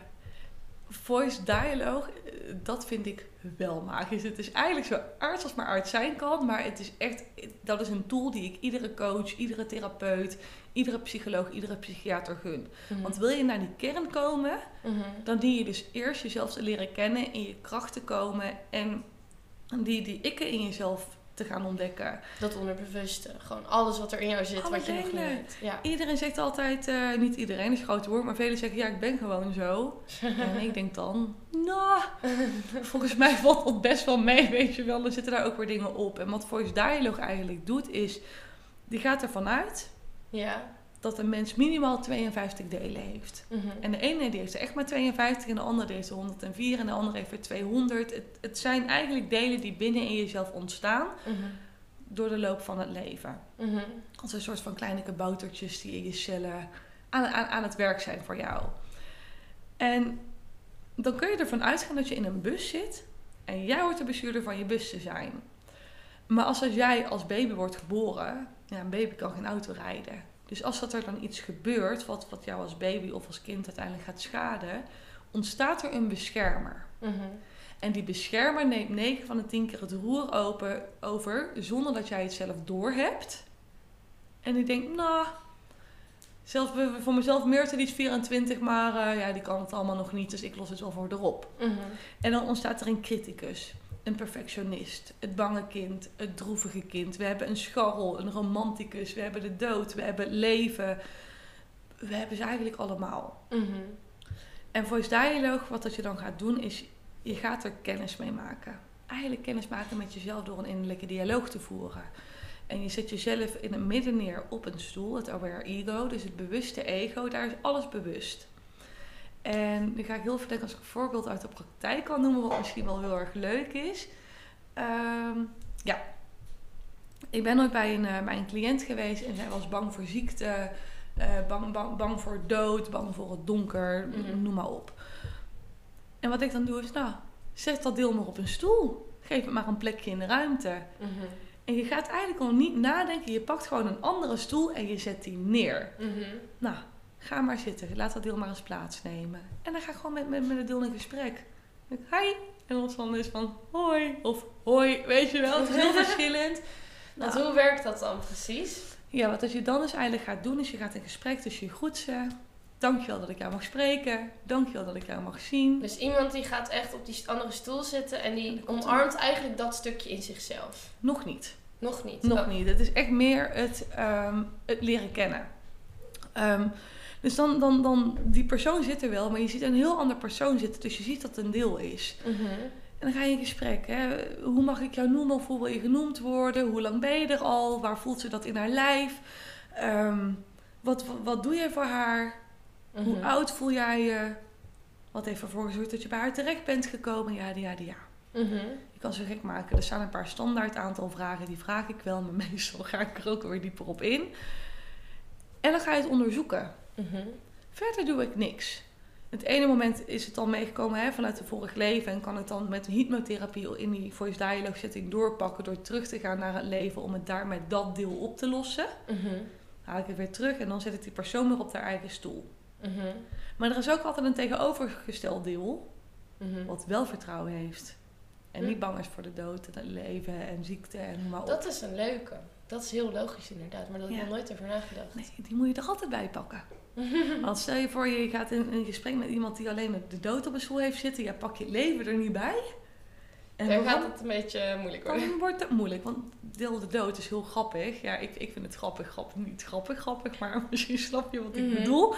Voice dialogue, eh, dat vind ik wel magisch. Het is eigenlijk zo arts als maar arts zijn kan, maar het is echt, dat is een tool die ik iedere coach, iedere therapeut, iedere psycholoog, iedere psychiater gun. Want wil je naar die kern komen, Mhm. dan dien je dus eerst jezelf te leren kennen, in je kracht te komen en die, die ikken in jezelf te gaan ontdekken. Dat onderbewuste. Gewoon alles wat er in jou zit, Alle wat je nog niet weet. Ja. Iedereen zegt altijd, eh, niet iedereen is groot woord, maar velen zeggen ja, ik ben gewoon zo. en ik denk dan, nou, volgens mij valt dat best wel mee, weet je wel. Er zitten daar ook weer dingen op. En wat Voice Dialogue eigenlijk doet is, die gaat ervan uit Ja. Dat een mens minimaal 52 delen heeft. Mhm. En de ene die heeft er echt maar 52 en de andere heeft er 104 en de andere heeft er 200. Het, het zijn eigenlijk delen die binnen in jezelf ontstaan Mhm. door de loop van het leven. Mhm. Als een soort van kleine kaboutertjes die in je cellen aan, aan, aan het werk zijn voor jou. En dan kun je ervan uitgaan dat je in een bus zit en jij wordt de bestuurder van je bus te zijn. Maar als, als jij als baby wordt geboren ja, een baby kan geen auto rijden. Dus als dat er dan iets gebeurt, wat, wat jou als baby of als kind uiteindelijk gaat schaden, ontstaat er een beschermer. Mhm. En die beschermer neemt 9 van de 10 keer het roer open, over zonder dat jij het zelf doorhebt. En die denkt, nou, zelfs voor mezelf Meerte die is 24, maar eh, ja, die kan het allemaal nog niet, dus ik los het wel voor erop. Mhm. En dan ontstaat er een criticus, een perfectionist, het bange kind, het droevige kind. We hebben een scharrel, een romanticus, we hebben de dood, we hebben het leven. We hebben ze eigenlijk allemaal. Mhm. En voice dialogue, wat dat je dan gaat doen, is je gaat er kennis mee maken. Eigenlijk kennis maken met jezelf door een innerlijke dialoog te voeren. En je zet jezelf in het midden neer op een stoel, het aware ego, dus het bewuste ego, daar is alles bewust. En nu ga ik heel veel denken als ik een voorbeeld uit de praktijk kan noemen, wat misschien wel heel erg leuk is. Ehm, ja, ik ben ooit bij een, uh, bij een cliënt geweest en zij was bang voor ziekte, uh, bang, bang, bang voor dood, bang voor het donker, Mhm. noem maar op. En wat ik dan doe is, nou, zet dat deel maar op een stoel. Geef het maar een plekje in de ruimte. Mhm. En je gaat eigenlijk al niet nadenken. Je pakt gewoon een andere stoel en je zet die neer. Mhm. Nou, ga maar zitten. Laat dat deel maar eens plaatsnemen. En dan ga ik gewoon met, met, met het deel in gesprek. Dan denk ik, Hi. En ons dan is van hoi. Of hoi. Weet je wel, het is heel verschillend. Want Nou, hoe werkt dat dan precies? ja, wat als je dan dus eigenlijk gaat doen, is je gaat in gesprek. Dus je groet ze. Dankjewel dat ik jou mag spreken. Dankjewel dat ik jou mag zien. Dus iemand die gaat echt op die andere stoel zitten en die omarmt eigenlijk dat stukje in zichzelf. Nog niet. Nog niet. Nog Oh. niet. Het is echt meer het, ehm, het leren kennen. Ehm, dus dan, dan, dan, die persoon zit er wel, maar je ziet een heel ander persoon zitten. Dus je ziet dat het een deel is. Mhm. En dan ga je in gesprek. Hè? Hoe mag ik jou noemen of hoe wil je genoemd worden? Hoe lang ben je er al? Waar voelt ze dat in haar lijf? Ehm, wat, wat, wat doe je voor haar? Hoe Mhm. oud voel jij je? Wat heeft ervoor gezorgd dat je bij haar terecht bent gekomen? Ja, ja, ja. Mhm. Je kan ze gek maken. Er staan een paar standaard aantal vragen. Die vraag ik wel, maar meestal ga ik er ook weer dieper op in. En dan ga je het onderzoeken. Mhm. Verder doe ik niks. Het ene moment is het dan meegekomen hè, vanuit een vorig leven. En kan ik dan met hypnotherapie in die voice dialogue setting doorpakken. Door terug te gaan naar het leven om het daar met dat deel op te lossen. Mhm. Haal ik het weer terug en dan zet ik die persoon weer op haar eigen stoel. Mhm. Maar er is ook altijd een tegenovergesteld deel. Mhm. Wat wel vertrouwen heeft. En niet bang is voor de dood en het leven en ziekte en noem maar op. Dat is een leuke. Dat is heel logisch inderdaad, maar daar heb ik Ja. nog nooit over nagedacht. Nee, die moet je er altijd bij pakken. Want stel je voor, je gaat in een gesprek met iemand die alleen de dood op een stoel heeft zitten. Ja, pak je het leven er niet bij. En Dan gaat het een beetje moeilijk worden. Dan wordt het moeilijk, want deel de dood is heel grappig. Ja, ik, ik vind het grappig, grappig, niet grappig, grappig, maar misschien snap je wat ik Mhm. bedoel.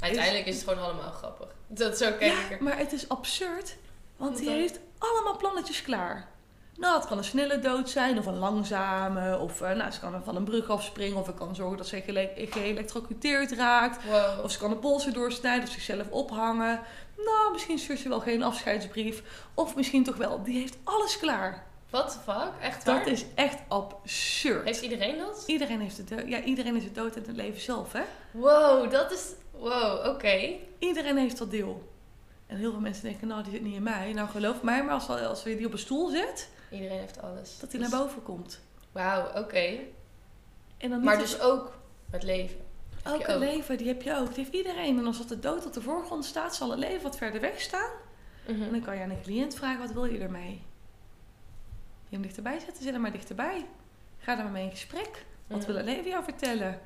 Uiteindelijk is het gewoon allemaal grappig. Dat kijk ik Ja, maar het is absurd, want dan? heeft allemaal plannetjes klaar. Nou, het kan een snelle dood zijn of een langzame. Of eh, nou, ze kan van een brug afspringen. Of het kan zorgen dat ze geëlectrocuteerd raakt. Wow. Of ze kan de polsen doorsnijden of zichzelf ophangen. Nou, misschien stuurt ze wel geen afscheidsbrief. Of misschien toch wel. Die heeft alles klaar. What the fuck? Echt waar? Dat is echt absurd. Heeft iedereen dat? Iedereen heeft dood. Ja, iedereen is het dood en het leven zelf, hè? Wow, dat is... Wow, oké. Iedereen heeft dat deel. En heel veel mensen denken, nou, die zit niet in mij. Nou, geloof mij, maar als, als je die op een stoel zet, Iedereen heeft alles. dat Dus- naar boven komt. Wauw, oké. En dan niet Maar dat- dus ook het leven. ook het leven, die heb je ook. Die heeft iedereen. En als dat de dood op de voorgrond staat, zal het leven wat verder weg staan. Mhm. En dan kan je aan een cliënt vragen, wat wil je ermee? Wil je hem dichterbij zetten? Zet hem maar dichterbij. Ga er maar mee in gesprek. Wat Mhm. wil het leven jou vertellen?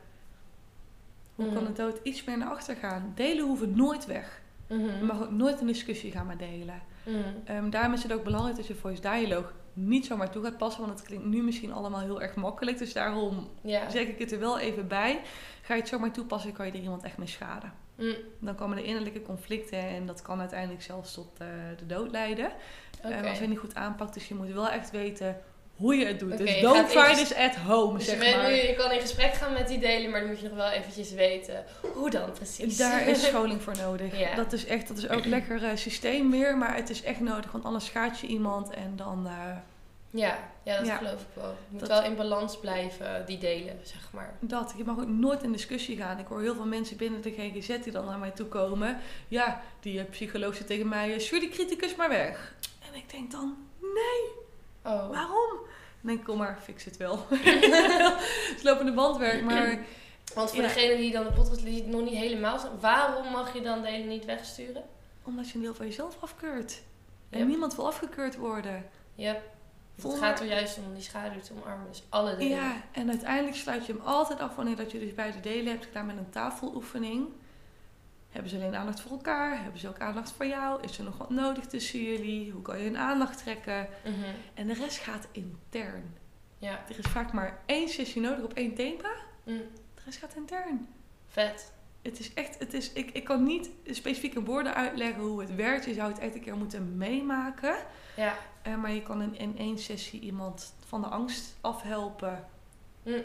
Hoe kan Mhm. de dood iets meer naar achter gaan? Delen hoeven nooit weg. Mhm. Je mag ook nooit een discussie gaan met delen. Mhm. Ehm, daarom is het ook belangrijk dat je voice dialogue niet zomaar toe gaat passen. Want het klinkt nu misschien allemaal heel erg makkelijk. Dus daarom Ja. zeg ik het er wel even bij. Ga je het zomaar toepassen, kan je er iemand echt mee schaden. Mm. Dan komen er innerlijke conflicten en dat kan uiteindelijk zelfs tot eh, de dood leiden. Oké. Ehm, als je het niet goed aanpakt, dus je moet wel echt weten hoe je het doet. Dus don't try this at home, Dus zeg maar. nu, je kan in gesprek gaan met die delen, maar dan moet je nog wel eventjes weten hoe dan precies. Daar is scholing voor nodig. Ja. Dat is echt, dat is ook lekker eh, systeem weer, maar het is echt nodig, want anders schaadt je iemand en dan... eh, ja, ja, dat Ja. geloof ik wel. Je moet Dat- wel in balans blijven, die delen, zeg maar. Dat, je mag ook nooit in discussie gaan. Ik hoor heel veel mensen binnen de GGZ die dan naar mij toe komen. Ja, die eh, psycholoog zit tegen mij, stuur die criticus maar weg. En ik denk dan, nee, Oh. waarom? denk ik, kom maar, fix het wel. Slopende bandwerk, maar... Want voor Ja. degene die dan de podcast die nog niet helemaal snapt, waarom mag je dan delen niet wegsturen? Omdat je een deel van jezelf afkeurt. En Yep. niemand wil afgekeurd worden. Ja, het gaat er juist om die schaduw te omarmen. Dus alle delen. Ja, en uiteindelijk sluit je hem altijd af wanneer dat je dus beide delen hebt gedaan met een tafeloefening. Hebben ze alleen aandacht voor elkaar? Hebben ze ook aandacht voor jou? Is er nog wat nodig tussen jullie? Hoe kan je hun aandacht trekken? Mhm. En de rest gaat intern. Ja, Er is vaak maar één sessie nodig op één thema. Mm. De rest gaat intern. vet. Het is echt, het is, ik, ik kan niet specifiek in woorden uitleggen hoe het werkt. Je zou het echt een keer moeten meemaken. Ja, Eh, maar je kan in, in één sessie iemand van de angst afhelpen. Mm.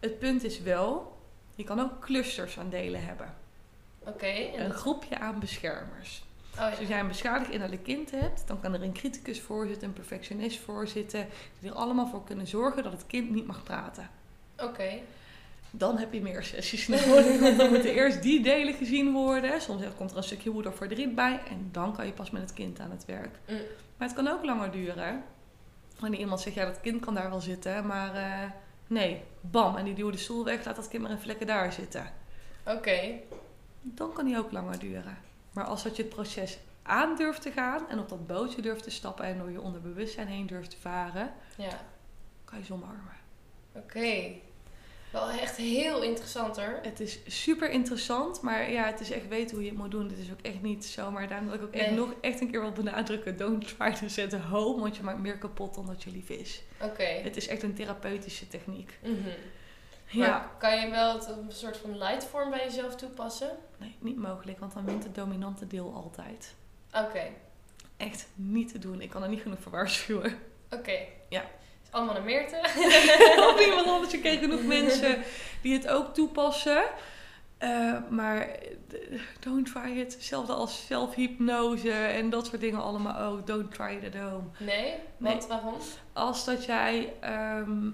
Het punt is wel, je kan ook clusters aan delen hebben. Een groepje aan beschermers. Oh ja. Dus als jij een beschadigd innerlijk kind hebt, dan kan er een criticus voor zitten, een perfectionist voor zitten. Die er allemaal voor kunnen zorgen dat het kind niet mag praten. Oké. Dan heb je meer sessies nodig. Want dan moeten eerst die delen gezien worden. Soms komt er een stukje woede of verdriet bij. En dan kan je pas met het kind aan het werk. Mm. Maar het kan ook langer duren. Wanneer iemand zegt, ja, dat kind kan daar wel zitten. Maar eh, nee, bam. En die duwt de stoel weg, laat dat kind maar in vlekken daar zitten. Oké. Dan kan die ook langer duren. Maar als dat je het proces aan durft te gaan. En op dat bootje durft te stappen. En door je onderbewustzijn heen durft te varen. Ja. Kan je ze omarmen. Oké. Wel echt heel interessant hoor. Het is super interessant, maar ja, het is echt weten hoe je het moet doen. Dit is ook echt niet zomaar. Daarom wil ik ook echt Nee. nog echt een keer wil benadrukken. Don't try to set home, want je maakt meer kapot dan dat je lief is. Oké. Het is echt een therapeutische techniek. Mhm. Ja, Maar kan je wel het, een soort van light vorm bij jezelf toepassen? nee, niet mogelijk, want dan wint het dominante deel altijd. Oké. Echt niet te doen. Ik kan er niet genoeg voor waarschuwen. Oké. Ja. Is allemaal naar Meerte. of iemand anders. Je kent genoeg mensen die het ook toepassen. Eh, maar eh, don't try it. Hetzelfde als zelfhypnose en dat soort dingen allemaal ook. Don't try it at home. Nee? Want waarom? Als dat jij ehm,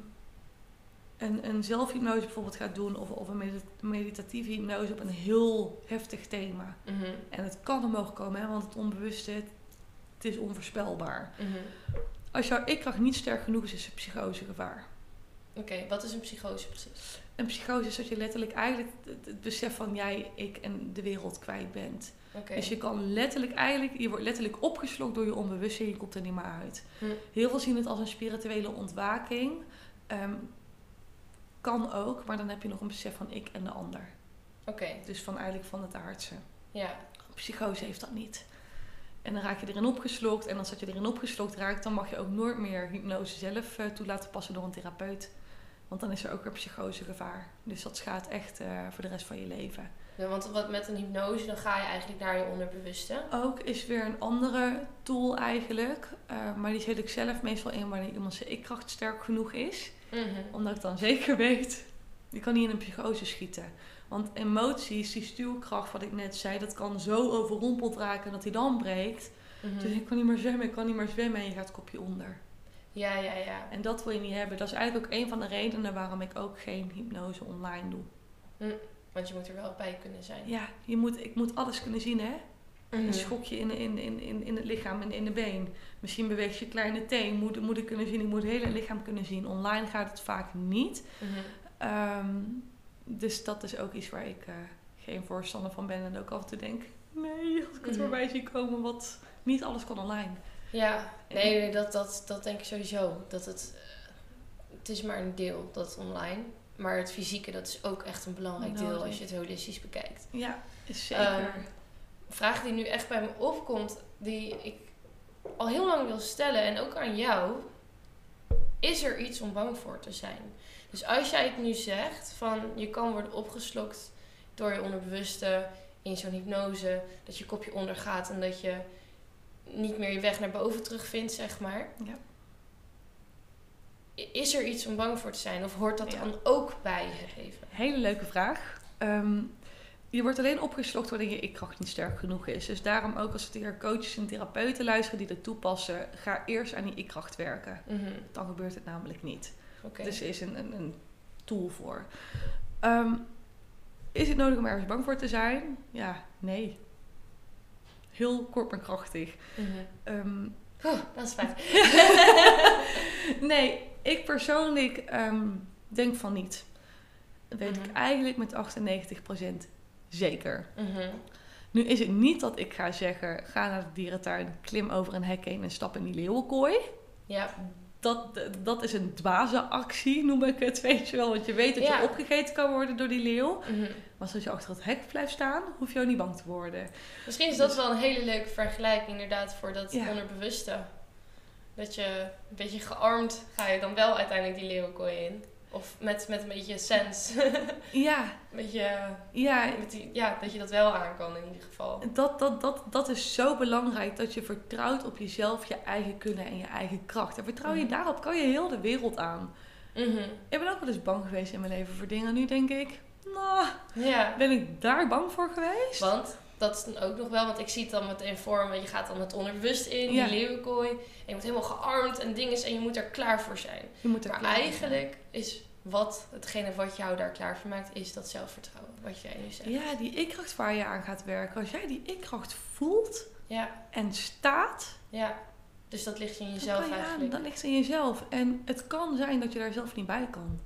een, een zelfhypnose bijvoorbeeld gaat doen... of, of een medit- meditatieve hypnose op een heel heftig thema. Mhm. En het kan omhoog komen, hè, want het onbewuste... Het, het is onvoorspelbaar. Mhm. Als jouw ik-kracht niet sterk genoeg is, is er psychose gevaar. Oké, wat is een psychose precies? Een psychose is dat je letterlijk eigenlijk het, het besef van jij, ik en de wereld kwijt bent. Dus je kan letterlijk eigenlijk, je wordt letterlijk opgeslokt door je onbewustzijn, je komt er niet meer uit. Hm. Heel veel zien het als een spirituele ontwaking. Ehm, kan ook, maar dan heb je nog een besef van ik en de ander. Oké, Dus van eigenlijk van het aardse. ja. Psychose heeft dat niet. En dan raak je erin opgeslokt. En als dat je erin opgeslokt raakt, dan mag je ook nooit meer hypnose zelf eh, toe laten passen door een therapeut. Want dan is er ook weer psychosegevaar. Dus dat schaadt echt eh, voor de rest van je leven. Want wat met een hypnose, dan ga je eigenlijk naar je onderbewuste. Ook is weer een andere tool eigenlijk. eh, maar die zet ik zelf meestal in wanneer iemand zijn ik-kracht sterk genoeg is. Mhm. Omdat ik dan zeker weet, je kan niet in een psychose schieten. Want emoties, die stuurkracht wat ik net zei, dat kan zo overrompeld raken dat hij dan breekt. Mhm. Dus ik kan niet meer zwemmen, ik kan niet meer zwemmen en je gaat kopje onder. Ja, ja, ja. En dat wil je niet hebben. Dat is eigenlijk ook een van de redenen waarom ik ook geen hypnose online doe. Want je moet er wel bij kunnen zijn. Ja, je moet, ik moet alles kunnen zien hè. Mhm. Een schokje in, in, in, in, in het lichaam en in de been. Misschien beweegt je kleine teen. Moet, moet ik kunnen zien. Ik moet het hele lichaam kunnen zien. Online gaat het vaak niet. Mhm. Ehm, dus dat is ook iets waar ik eh, geen voorstander van ben. En ook af en toe denk, nee, als ik het Mhm. voorbij zie komen, wat niet alles kan online. Ja, nee, nee, dat, dat, dat denk ik sowieso. Dat het, eh, het is maar een deel, dat online. Maar het fysieke, dat is ook echt een belangrijk deel als je het holistisch bekijkt. Ja, is zeker. Een vraag die nu echt bij me opkomt, die ik al heel lang wil stellen en ook aan jou. Is er iets om bang voor te zijn? Dus als jij het nu zegt, van je kan worden opgeslokt door je onderbewuste in zo'n hypnose, dat je kopje ondergaat en dat je niet meer je weg naar boven terugvindt, zeg maar. Ja. Is er iets om bang voor te zijn? Of hoort dat Ja. dan ook bij je leven? Hele leuke vraag. Ehm, je wordt alleen opgeslokt wanneer je ik-kracht niet sterk genoeg is. Dus daarom ook als tegen coaches en therapeuten luisteren die dat toepassen, ga eerst aan die ik-kracht werken. Mhm. Dan gebeurt het namelijk niet. Oké. Dus er is een, een, een tool voor. Ehm, is het nodig om ergens bang voor te zijn? Ja, nee. Heel kort maar krachtig. Mhm. Ehm, dat is fijn. nee, ik persoonlijk ehm, denk van niet. Dat weet Mhm. ik eigenlijk met 98% zeker. Mhm. Nu is het niet dat ik ga zeggen, ga naar de dierentuin, klim over een hek heen en stap in die leeuwenkooi. Ja. Dat, dat is een dwaze-actie, noem ik het, weet je wel. Want je weet dat Ja. je opgegeten kan worden door die leeuw. Mhm. Maar als je achter het hek blijft staan, hoef je ook niet bang te worden. Misschien is dat wel een hele leuke vergelijking inderdaad voor dat Ja. onderbewuste. Dat je een beetje gearmd ga je dan wel uiteindelijk die leeuwenkooi in. Of met, met een beetje sens. Ja, beetje, ja, met die, ja, dat je dat wel aan kan in ieder geval. dat, dat, dat, dat is zo belangrijk dat je vertrouwt op jezelf, je eigen kunnen en je eigen kracht. En vertrouw je Mhm. daarop, kan je heel de wereld aan. Mhm. Ik ben ook wel eens bang geweest in mijn leven voor dingen. Nu denk ik, nou, Ja, ben ik daar bang voor geweest? want dat is dan ook nog wel, want ik zie het dan meteen voor me. Je gaat dan het onderbewust in, Ja. die leeuwenkooi. En je moet helemaal gearmd en dingen en je moet er klaar voor zijn. Je moet er Maar klaar voor zijn. eigenlijk is wat, hetgene wat jou daar klaar voor maakt, is dat zelfvertrouwen. Wat jij nu zegt. Ja, die ik-kracht waar je aan gaat werken. Als jij die ik-kracht voelt Ja, en staat, ja. Dus dat ligt in jezelf aan. eigenlijk. Dat ligt in jezelf. En het kan zijn dat je daar zelf niet bij kan.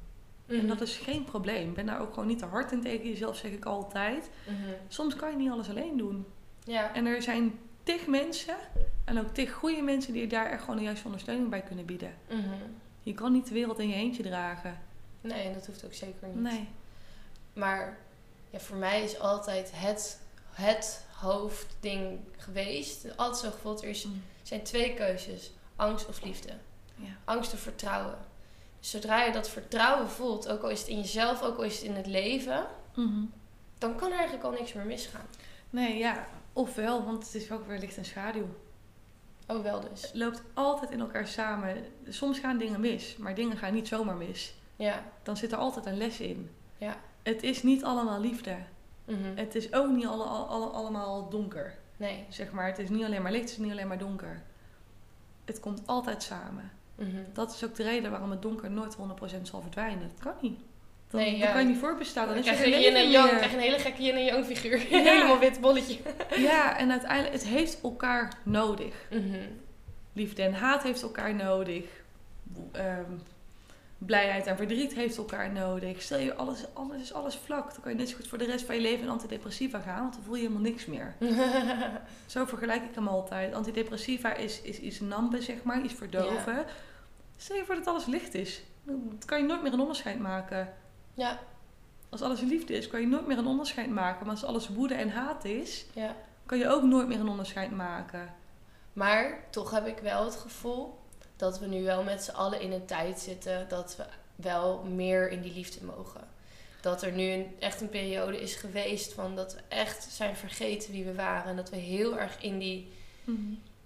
En Mhm. dat is geen probleem. Ben daar ook gewoon niet te hard in tegen jezelf, zeg ik altijd. Mhm. Soms kan je niet alles alleen doen. Ja, En er zijn tig mensen, en ook tig goede mensen, die je daar echt gewoon de juiste ondersteuning bij kunnen bieden. mhm. Je kan niet de wereld in je eentje dragen. nee, dat hoeft ook zeker niet. Nee. Maar ja, voor mij is altijd het, het hoofdding geweest. Altijd zo gevoeld, er is, zijn twee keuzes. Angst of liefde. Ja. Angst of vertrouwen. Zodra je dat vertrouwen voelt, ook al is het in jezelf, ook al is het in het leven, Mhm. dan kan er eigenlijk al niks meer misgaan. Nee, ja. Ofwel, want het is ook weer licht en schaduw. Oh, wel dus. Het loopt altijd in elkaar samen. Soms gaan dingen mis, maar dingen gaan niet zomaar mis. Ja, Dan zit er altijd een les in. ja. Het is niet allemaal liefde. Mhm. Het is ook niet alle, alle- allemaal donker. Nee. Zeg maar, het is niet alleen maar licht, het is niet alleen maar donker. Het komt altijd samen. Mhm. Dat is ook de reden waarom het donker nooit 100% zal verdwijnen. Dat kan niet. Dan, Nee, dan ja. kan je niet voorbestaan. Dan Dan is krijg je, geen yin en leven yang, meer. krijg je een hele gekke yin en yang figuur. Ja. Helemaal wit bolletje. Ja, en uiteindelijk, het heeft elkaar nodig. Mhm. Liefde en haat heeft elkaar nodig. Ehm, blijheid en verdriet heeft elkaar nodig. Stel je alles, alles is alles vlak. Dan kan je net zo goed voor de rest van je leven in antidepressiva gaan. Want dan voel je helemaal niks meer. Zo vergelijk ik hem altijd. Antidepressiva is, is iets nampen, zeg maar. Iets verdoven. Stel je voor dat alles licht is. Dan kan je nooit meer een onderscheid maken. ja, Als alles liefde is, kan je nooit meer een onderscheid maken. Maar als alles woede en haat is, ja. kan je ook nooit meer een onderscheid maken. Maar toch heb ik wel het gevoel dat we nu wel met z'n allen in een tijd zitten dat we wel meer in die liefde mogen. Dat er nu een, echt een periode is geweest van dat we echt zijn vergeten wie we waren. En dat we heel erg in, die,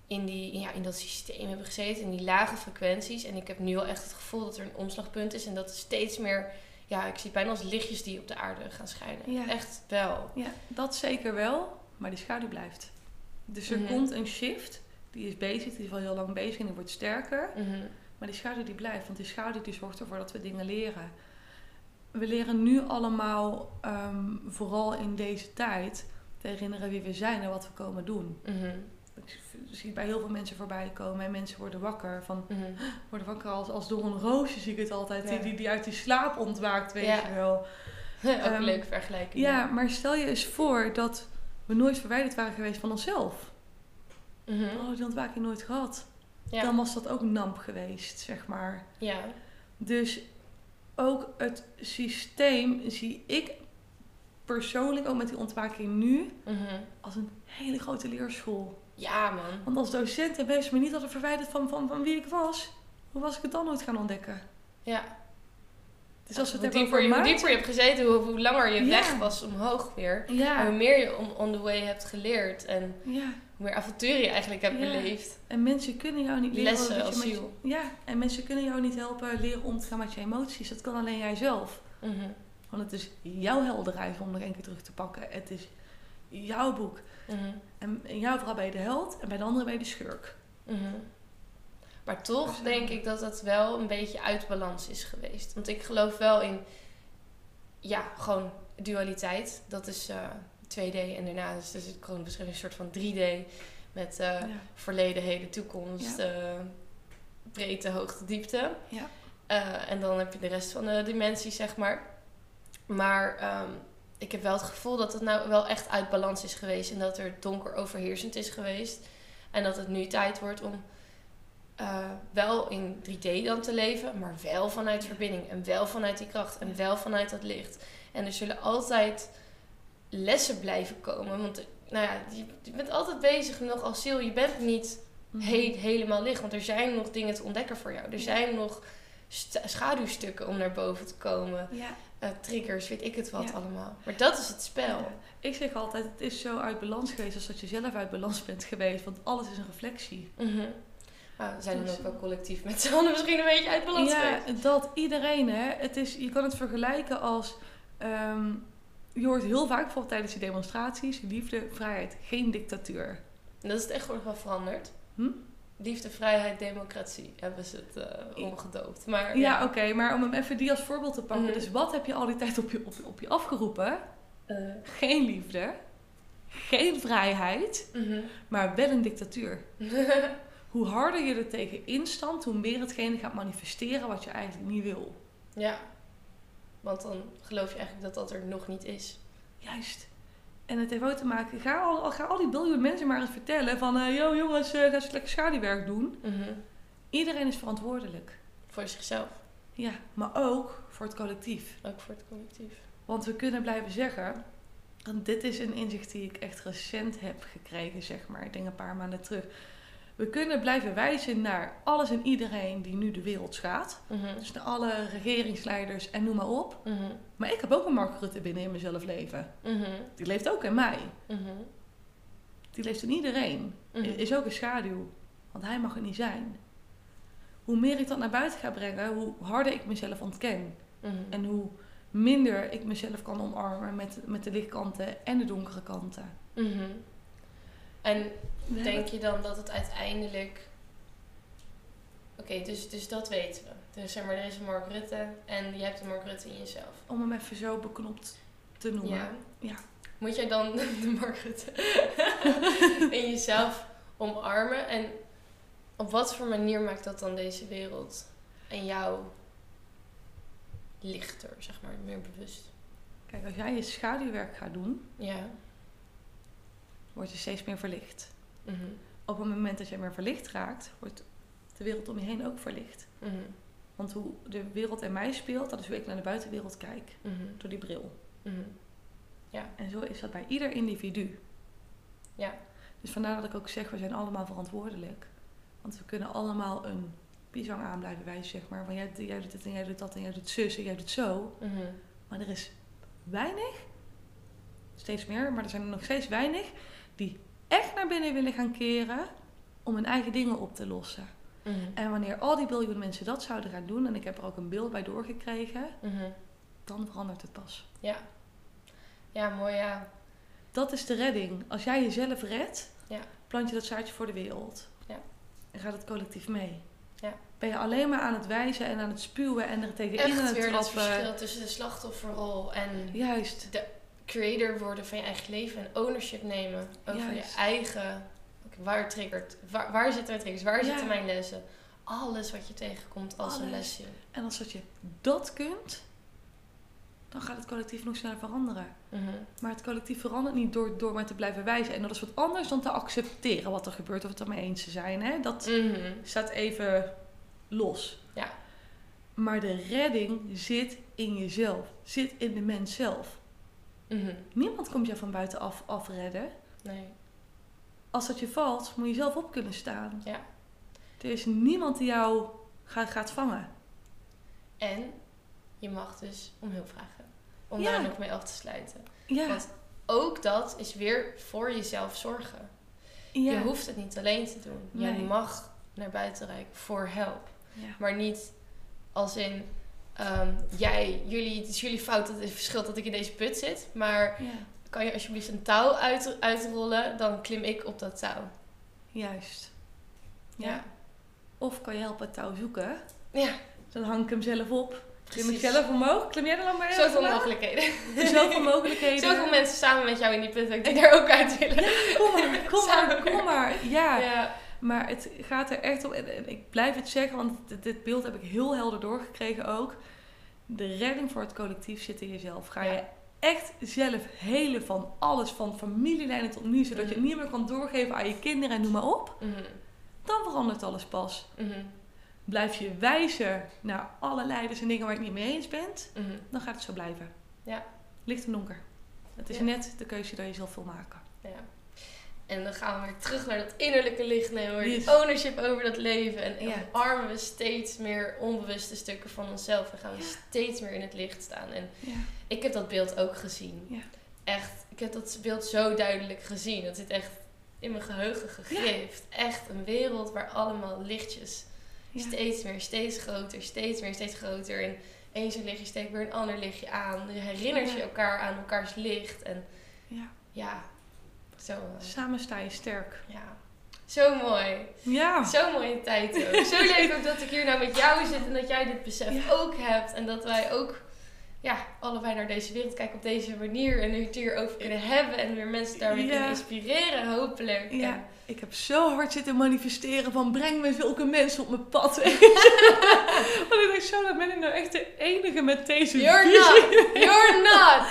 in, die, ja, in dat systeem hebben gezeten, in die lage frequenties. En ik heb nu wel echt het gevoel dat er een omslagpunt is en dat er steeds meer, ja, ik zie bijna als lichtjes die op de aarde gaan schijnen. Ja. Echt wel. Ja, dat zeker wel, maar die schaduw blijft. Dus er Mhm. komt een shift, die is bezig, die is al heel lang bezig en die wordt sterker. Mhm. Maar die schaduw die blijft, want die schaduw die zorgt ervoor dat we dingen leren. We leren nu allemaal, ehm, vooral in deze tijd, te herinneren wie we zijn en wat we komen doen. Mhm. Ik zie bij heel veel mensen voorbij komen en mensen worden wakker. Van, Mhm. worden wakker als, als door een roosje zie ik het altijd, Ja. die, die, uit die slaap ontwaakt, weet Ja. je wel. Ook een Ehm, leuke vergelijking. Ja, maar stel je eens voor dat we nooit verwijderd waren geweest van onszelf. Mhm. Oh, die ontwaking nooit gehad. Ja. Dan was dat ook namp geweest, zeg maar. ja. Dus ook het systeem zie ik persoonlijk ook met die ontwaking nu Mhm. als een hele grote leerschool. Ja, man. Want als docent en mensen me niet hadden verwijderd van, van, van wie ik was, hoe was ik het dan nooit gaan ontdekken? Ja. Dus als het hoe, hebben dieper, je- hoe dieper je hebt gezeten, hoe, hoe langer je Ja. weg was omhoog weer. En hoe meer je on, on the way hebt geleerd. En ja. Hoe meer avonturen je eigenlijk hebt Ja. beleefd. En mensen kunnen jou niet leren... Lessen dat je als je- ziel. Ja, en mensen kunnen jou niet helpen leren om te gaan met je emoties. Dat kan alleen jijzelf. Mhm. Want het is jouw helderheid om nog één keer terug te pakken. Het is jouw boek. Mhm. En in jouw verhaal ben je de held en bij de andere ben je de schurk. Mhm. Maar toch Dus, denk eh, ik dat het wel een beetje uit balans is geweest. Want ik geloof wel in, ja, gewoon dualiteit. Dat is eh 2D en daarna is dus het gewoon misschien een soort van 3D. Met eh, Ja. verleden, heden, toekomst. Ja. eh, breedte, hoogte, diepte. Ja. Eh, en dan heb je de rest van de dimensies, zeg maar. Maar ehm, ik heb wel het gevoel dat het nou wel echt uit balans is geweest. En dat er donker overheersend is geweest. En dat het nu tijd wordt om wel in 3D dan te leven, maar wel vanuit verbinding. En wel vanuit die kracht. En wel vanuit dat licht. En er zullen altijd lessen blijven komen. Want nou ja, je, je bent altijd bezig nog als ziel. Je bent niet Mhm. he- helemaal licht. Want er zijn nog dingen te ontdekken voor jou. Er zijn nog st- schaduwstukken om naar boven te komen. Ja. Eh, triggers, weet ik het wat Ja. allemaal. Maar dat is het spel. Ja. Ik zeg altijd, het is zo uit balans geweest als dat je zelf uit balans bent geweest. Want alles is een reflectie. Maar we zijn dan Dus- ook wel collectief met z'n allen misschien een beetje uit balans ja, geweest. dat iedereen, hè. Het is, je kan het vergelijken als... ehm, je hoort heel vaak, bijvoorbeeld tijdens die demonstraties... liefde, vrijheid, geen dictatuur. En dat is tegenwoordig wel veranderd. Hm? Liefde, vrijheid, democratie hebben ze het eh, omgedoopt. Maar Ja, oké, maar om hem even die als voorbeeld te pakken. Mhm. Dus wat heb je al die tijd op je, op, op je afgeroepen? Eh, Geen liefde, geen vrijheid, mhm. maar wel een dictatuur. Hoe harder je er tegen instand, hoe meer hetgene gaat manifesteren wat je eigenlijk niet wil. ja, want dan geloof je eigenlijk dat dat er nog niet is. Juist. En het heeft ook te maken, ga al, ga al die biljoen mensen maar eens vertellen van, eh yo jongens, eh, ga eens lekker schaduwwerk doen. Mhm. Iedereen is verantwoordelijk. Voor zichzelf, Ja, maar ook voor het collectief. ook voor het collectief. Want we kunnen blijven zeggen, en dit is een inzicht die ik echt recent heb gekregen, zeg maar, ik denk een paar maanden terug. We kunnen blijven wijzen naar alles en iedereen die nu de wereld schaadt. Mhm. Dus naar alle regeringsleiders en noem maar op. Mhm. Maar ik heb ook een Mark Rutte binnen in mezelf leven. Mhm. Die leeft ook in mij. Die leeft in iedereen. Is ook een schaduw. Want hij mag er niet zijn. Hoe meer ik dat naar buiten ga brengen, hoe harder ik mezelf ontken. En hoe minder ik mezelf kan omarmen met, met de lichtkanten en de donkere kanten. En denk je dan dat het uiteindelijk. Oké, dus, dus dat weten we. Dus zeg maar, er is een Mark Rutte en je hebt een Mark Rutte in jezelf. Om hem even zo beknopt te noemen. Ja. Ja. Moet jij dan de Mark Rutte in jezelf omarmen? En op wat voor manier maakt dat dan deze wereld en jou lichter, zeg maar, meer bewust? Kijk, als jij je schaduwwerk gaat doen, Ja. Word je steeds meer verlicht. Mhm. Op het moment dat je meer verlicht raakt, wordt de wereld om je heen ook verlicht. Mhm. Want hoe de wereld in mij speelt, dat is hoe ik naar de buitenwereld kijk. Mhm. Door die bril. Mhm. En zo is dat bij ieder individu. Ja. Dus vandaar dat ik ook zeg, we zijn allemaal verantwoordelijk. Want we kunnen allemaal een pisang aan blijven wijzen, zeg maar. Van jij, jij doet dit en jij doet dat en jij doet zus en jij doet zo. Maar er is weinig, steeds meer, maar er zijn er nog steeds weinig... die echt naar binnen willen gaan keren om hun eigen dingen op te lossen. Mhm. En wanneer al die biljoen mensen dat zouden gaan doen... en ik heb er ook een beeld bij doorgekregen... Mhm. dan verandert het pas. Ja. Ja, mooi ja. Dat is de redding. Als jij jezelf redt, Ja. plant je dat zaadje voor de wereld. Ja. En gaat het collectief mee. Ja. Ben je alleen maar aan het wijzen en aan het spuwen en er tegenin aan Echt het weer dat verschil tussen de slachtofferrol en Juist. Creator worden van je eigen leven en ownership nemen over Juist. je eigen. Waar triggert? Waar, waar zitten mijn triggers? Waar Ja. zitten mijn lessen? Alles wat je tegenkomt als een lesje. En als dat je dat kunt, dan gaat het collectief nog sneller veranderen. Mhm. Maar het collectief verandert niet door, door maar te blijven wijzen. En dat is wat anders dan te accepteren wat er gebeurt of het ermee eens te zijn. Hè? Dat Mhm. staat even los. Ja. Maar de redding zit in jezelf. Zit in de mens zelf. Mhm. Niemand komt jou van buitenaf afredden. Nee. Als dat je valt, moet je zelf op kunnen staan. Ja. Er is niemand die jou gaat, gaat vangen. En je mag dus om hulp vragen. Om Ja. daar nog mee af te sluiten. Ja, Want ook dat is weer voor jezelf zorgen. ja. Je hoeft het niet alleen te doen. Je Nee. mag naar buiten reiken voor help. Maar niet als in ehm, jij, jullie, het is jullie fout dat het verschilt dat ik in deze put zit. Maar ja. kan je alsjeblieft een touw uit, uitrollen, dan klim ik op dat touw. Juist. Ja. Ja. Of kan je helpen het touw zoeken. Ja, Dan hang ik hem zelf op. Klim ik zelf omhoog? Klim jij er dan maar zoveel mogelijkheden. Zoveel mogelijkheden. Zoveel mensen samen met jou in die put dat ik die daar ook uit willen. Kom maar, kom maar, kom maar. Ja. Ja. Maar het gaat er echt om, en ik blijf het zeggen, want dit, beeld heb ik heel helder doorgekregen ook. De redding voor het collectief zit in jezelf. Ga je echt zelf helen van alles, van familielijnen tot nu, zodat je het Mhm. niet meer kan doorgeven aan je kinderen en noem maar op. Mhm. Dan verandert alles pas. Mhm. Blijf je wijzen naar alle leiders en dingen waar je het niet mee eens bent, dan gaat het zo blijven. Ja. Licht en donker. Het is Ja. net de keuze die je zelf wil maken. Ja. En dan gaan we weer terug naar dat innerlijke licht nemen. Die Yes. ownership over dat leven. En Ja. omarmen we steeds meer onbewuste stukken van onszelf. En gaan we Ja. steeds meer in het licht staan. En Ja. ik heb dat beeld ook gezien. Ja. Echt, ik heb dat beeld zo duidelijk gezien. Dat zit echt in mijn geheugen gegrift. Echt een wereld waar allemaal lichtjes steeds meer, steeds groter, steeds meer, steeds groter. En eens een lichtje steekt weer een ander lichtje aan. Je herinnert je elkaar aan elkaars licht. En Ja. Zo, eh, Samen sta je sterk. ja. zo mooi. Ja. Zo'n mooie tijd ook. Zo leuk ook dat ik hier nou met jou zit en dat jij dit besef Ja. ook hebt. En dat wij ook ja, allebei naar deze wereld kijken op deze manier. En het hierover kunnen hebben. En weer mensen daarmee Ja. kunnen inspireren, hopelijk. Ja. En- Ik heb zo hard zitten manifesteren van breng me zulke mensen op mijn pad. Want ik denk zo, dat ben ik nou echt de enige met deze You're visie. not. You're not.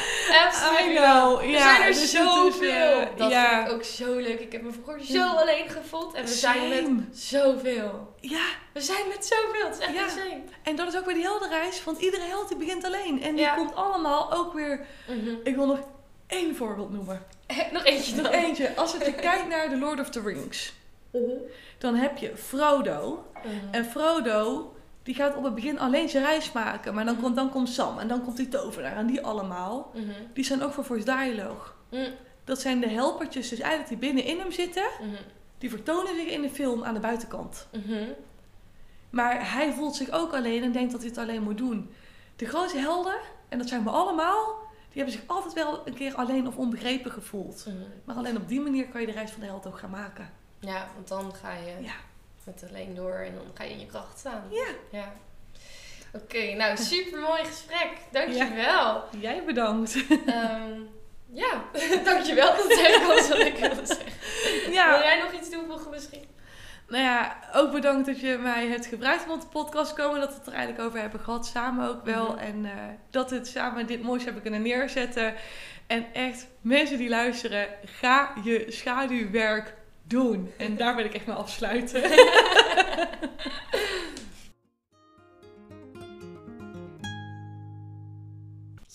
Absolutely I know, ja, er zijn er dus zoveel. eh, dat ja. vind ik ook zo leuk. Ik heb me vroeger zo alleen gevoeld. En we zijn met zoveel. Ja, We zijn met zoveel. Het is echt Ja. insane. en dat is ook weer die heldenreis. Want iedere held die begint alleen. En die Ja. komt allemaal ook weer... Mhm. Ik wil nog één voorbeeld noemen. Nog eentje dan. Eentje. Als je kijkt naar The Lord of the Rings. Mhm. Dan heb je Frodo. Mhm. En Frodo, die gaat op het begin alleen zijn reis maken. Maar dan Mhm. komt, dan komt Sam en dan komt die tovenaar. En die allemaal, die zijn ook voor Voice Dialogue. Mhm. Dat zijn de helpertjes, dus eigenlijk die binnenin hem zitten. Die vertonen zich in de film aan de buitenkant. Maar hij voelt zich ook alleen en denkt dat hij het alleen moet doen. De grootste helden, en dat zijn we allemaal, die hebben zich altijd wel een keer alleen of onbegrepen gevoeld. Mhm. Maar alleen op die manier kan je de reis van de held ook gaan maken. Ja, want dan ga je Ja. met alleen door en dan ga je in je kracht staan. Ja. Ja. Oké, nou super mooi gesprek. Dankjewel. Jij bedankt. Ehm, ja, dankjewel. Dat zeg ik alles wat ik wilde zeggen. Wil Ja, jij nog iets toevoegen misschien? Nou ja, ook bedankt dat je mij hebt gebruikt om op de podcast te komen. Dat we het er eigenlijk over hebben gehad, samen ook wel. Mhm. En eh, dat we het samen dit moois hebben kunnen neerzetten. En echt, mensen die luisteren, ga je schaduwwerk doen. En daar wil ik echt mee afsluiten.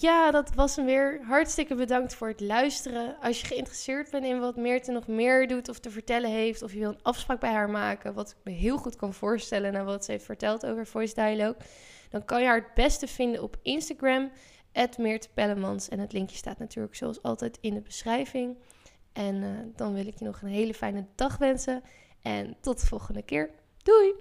Ja, dat was hem weer. Hartstikke bedankt voor het luisteren. Als je geïnteresseerd bent in wat Meerte nog meer doet of te vertellen heeft, of je wil een afspraak bij haar maken, wat ik me heel goed kan voorstellen naar wat ze heeft verteld over Voice Dialogue, dan kan je haar het beste vinden op Instagram, Meerte Pellemans. En het linkje staat natuurlijk zoals altijd in de beschrijving. En eh, dan wil ik je nog een hele fijne dag wensen. En tot de volgende keer. Doei!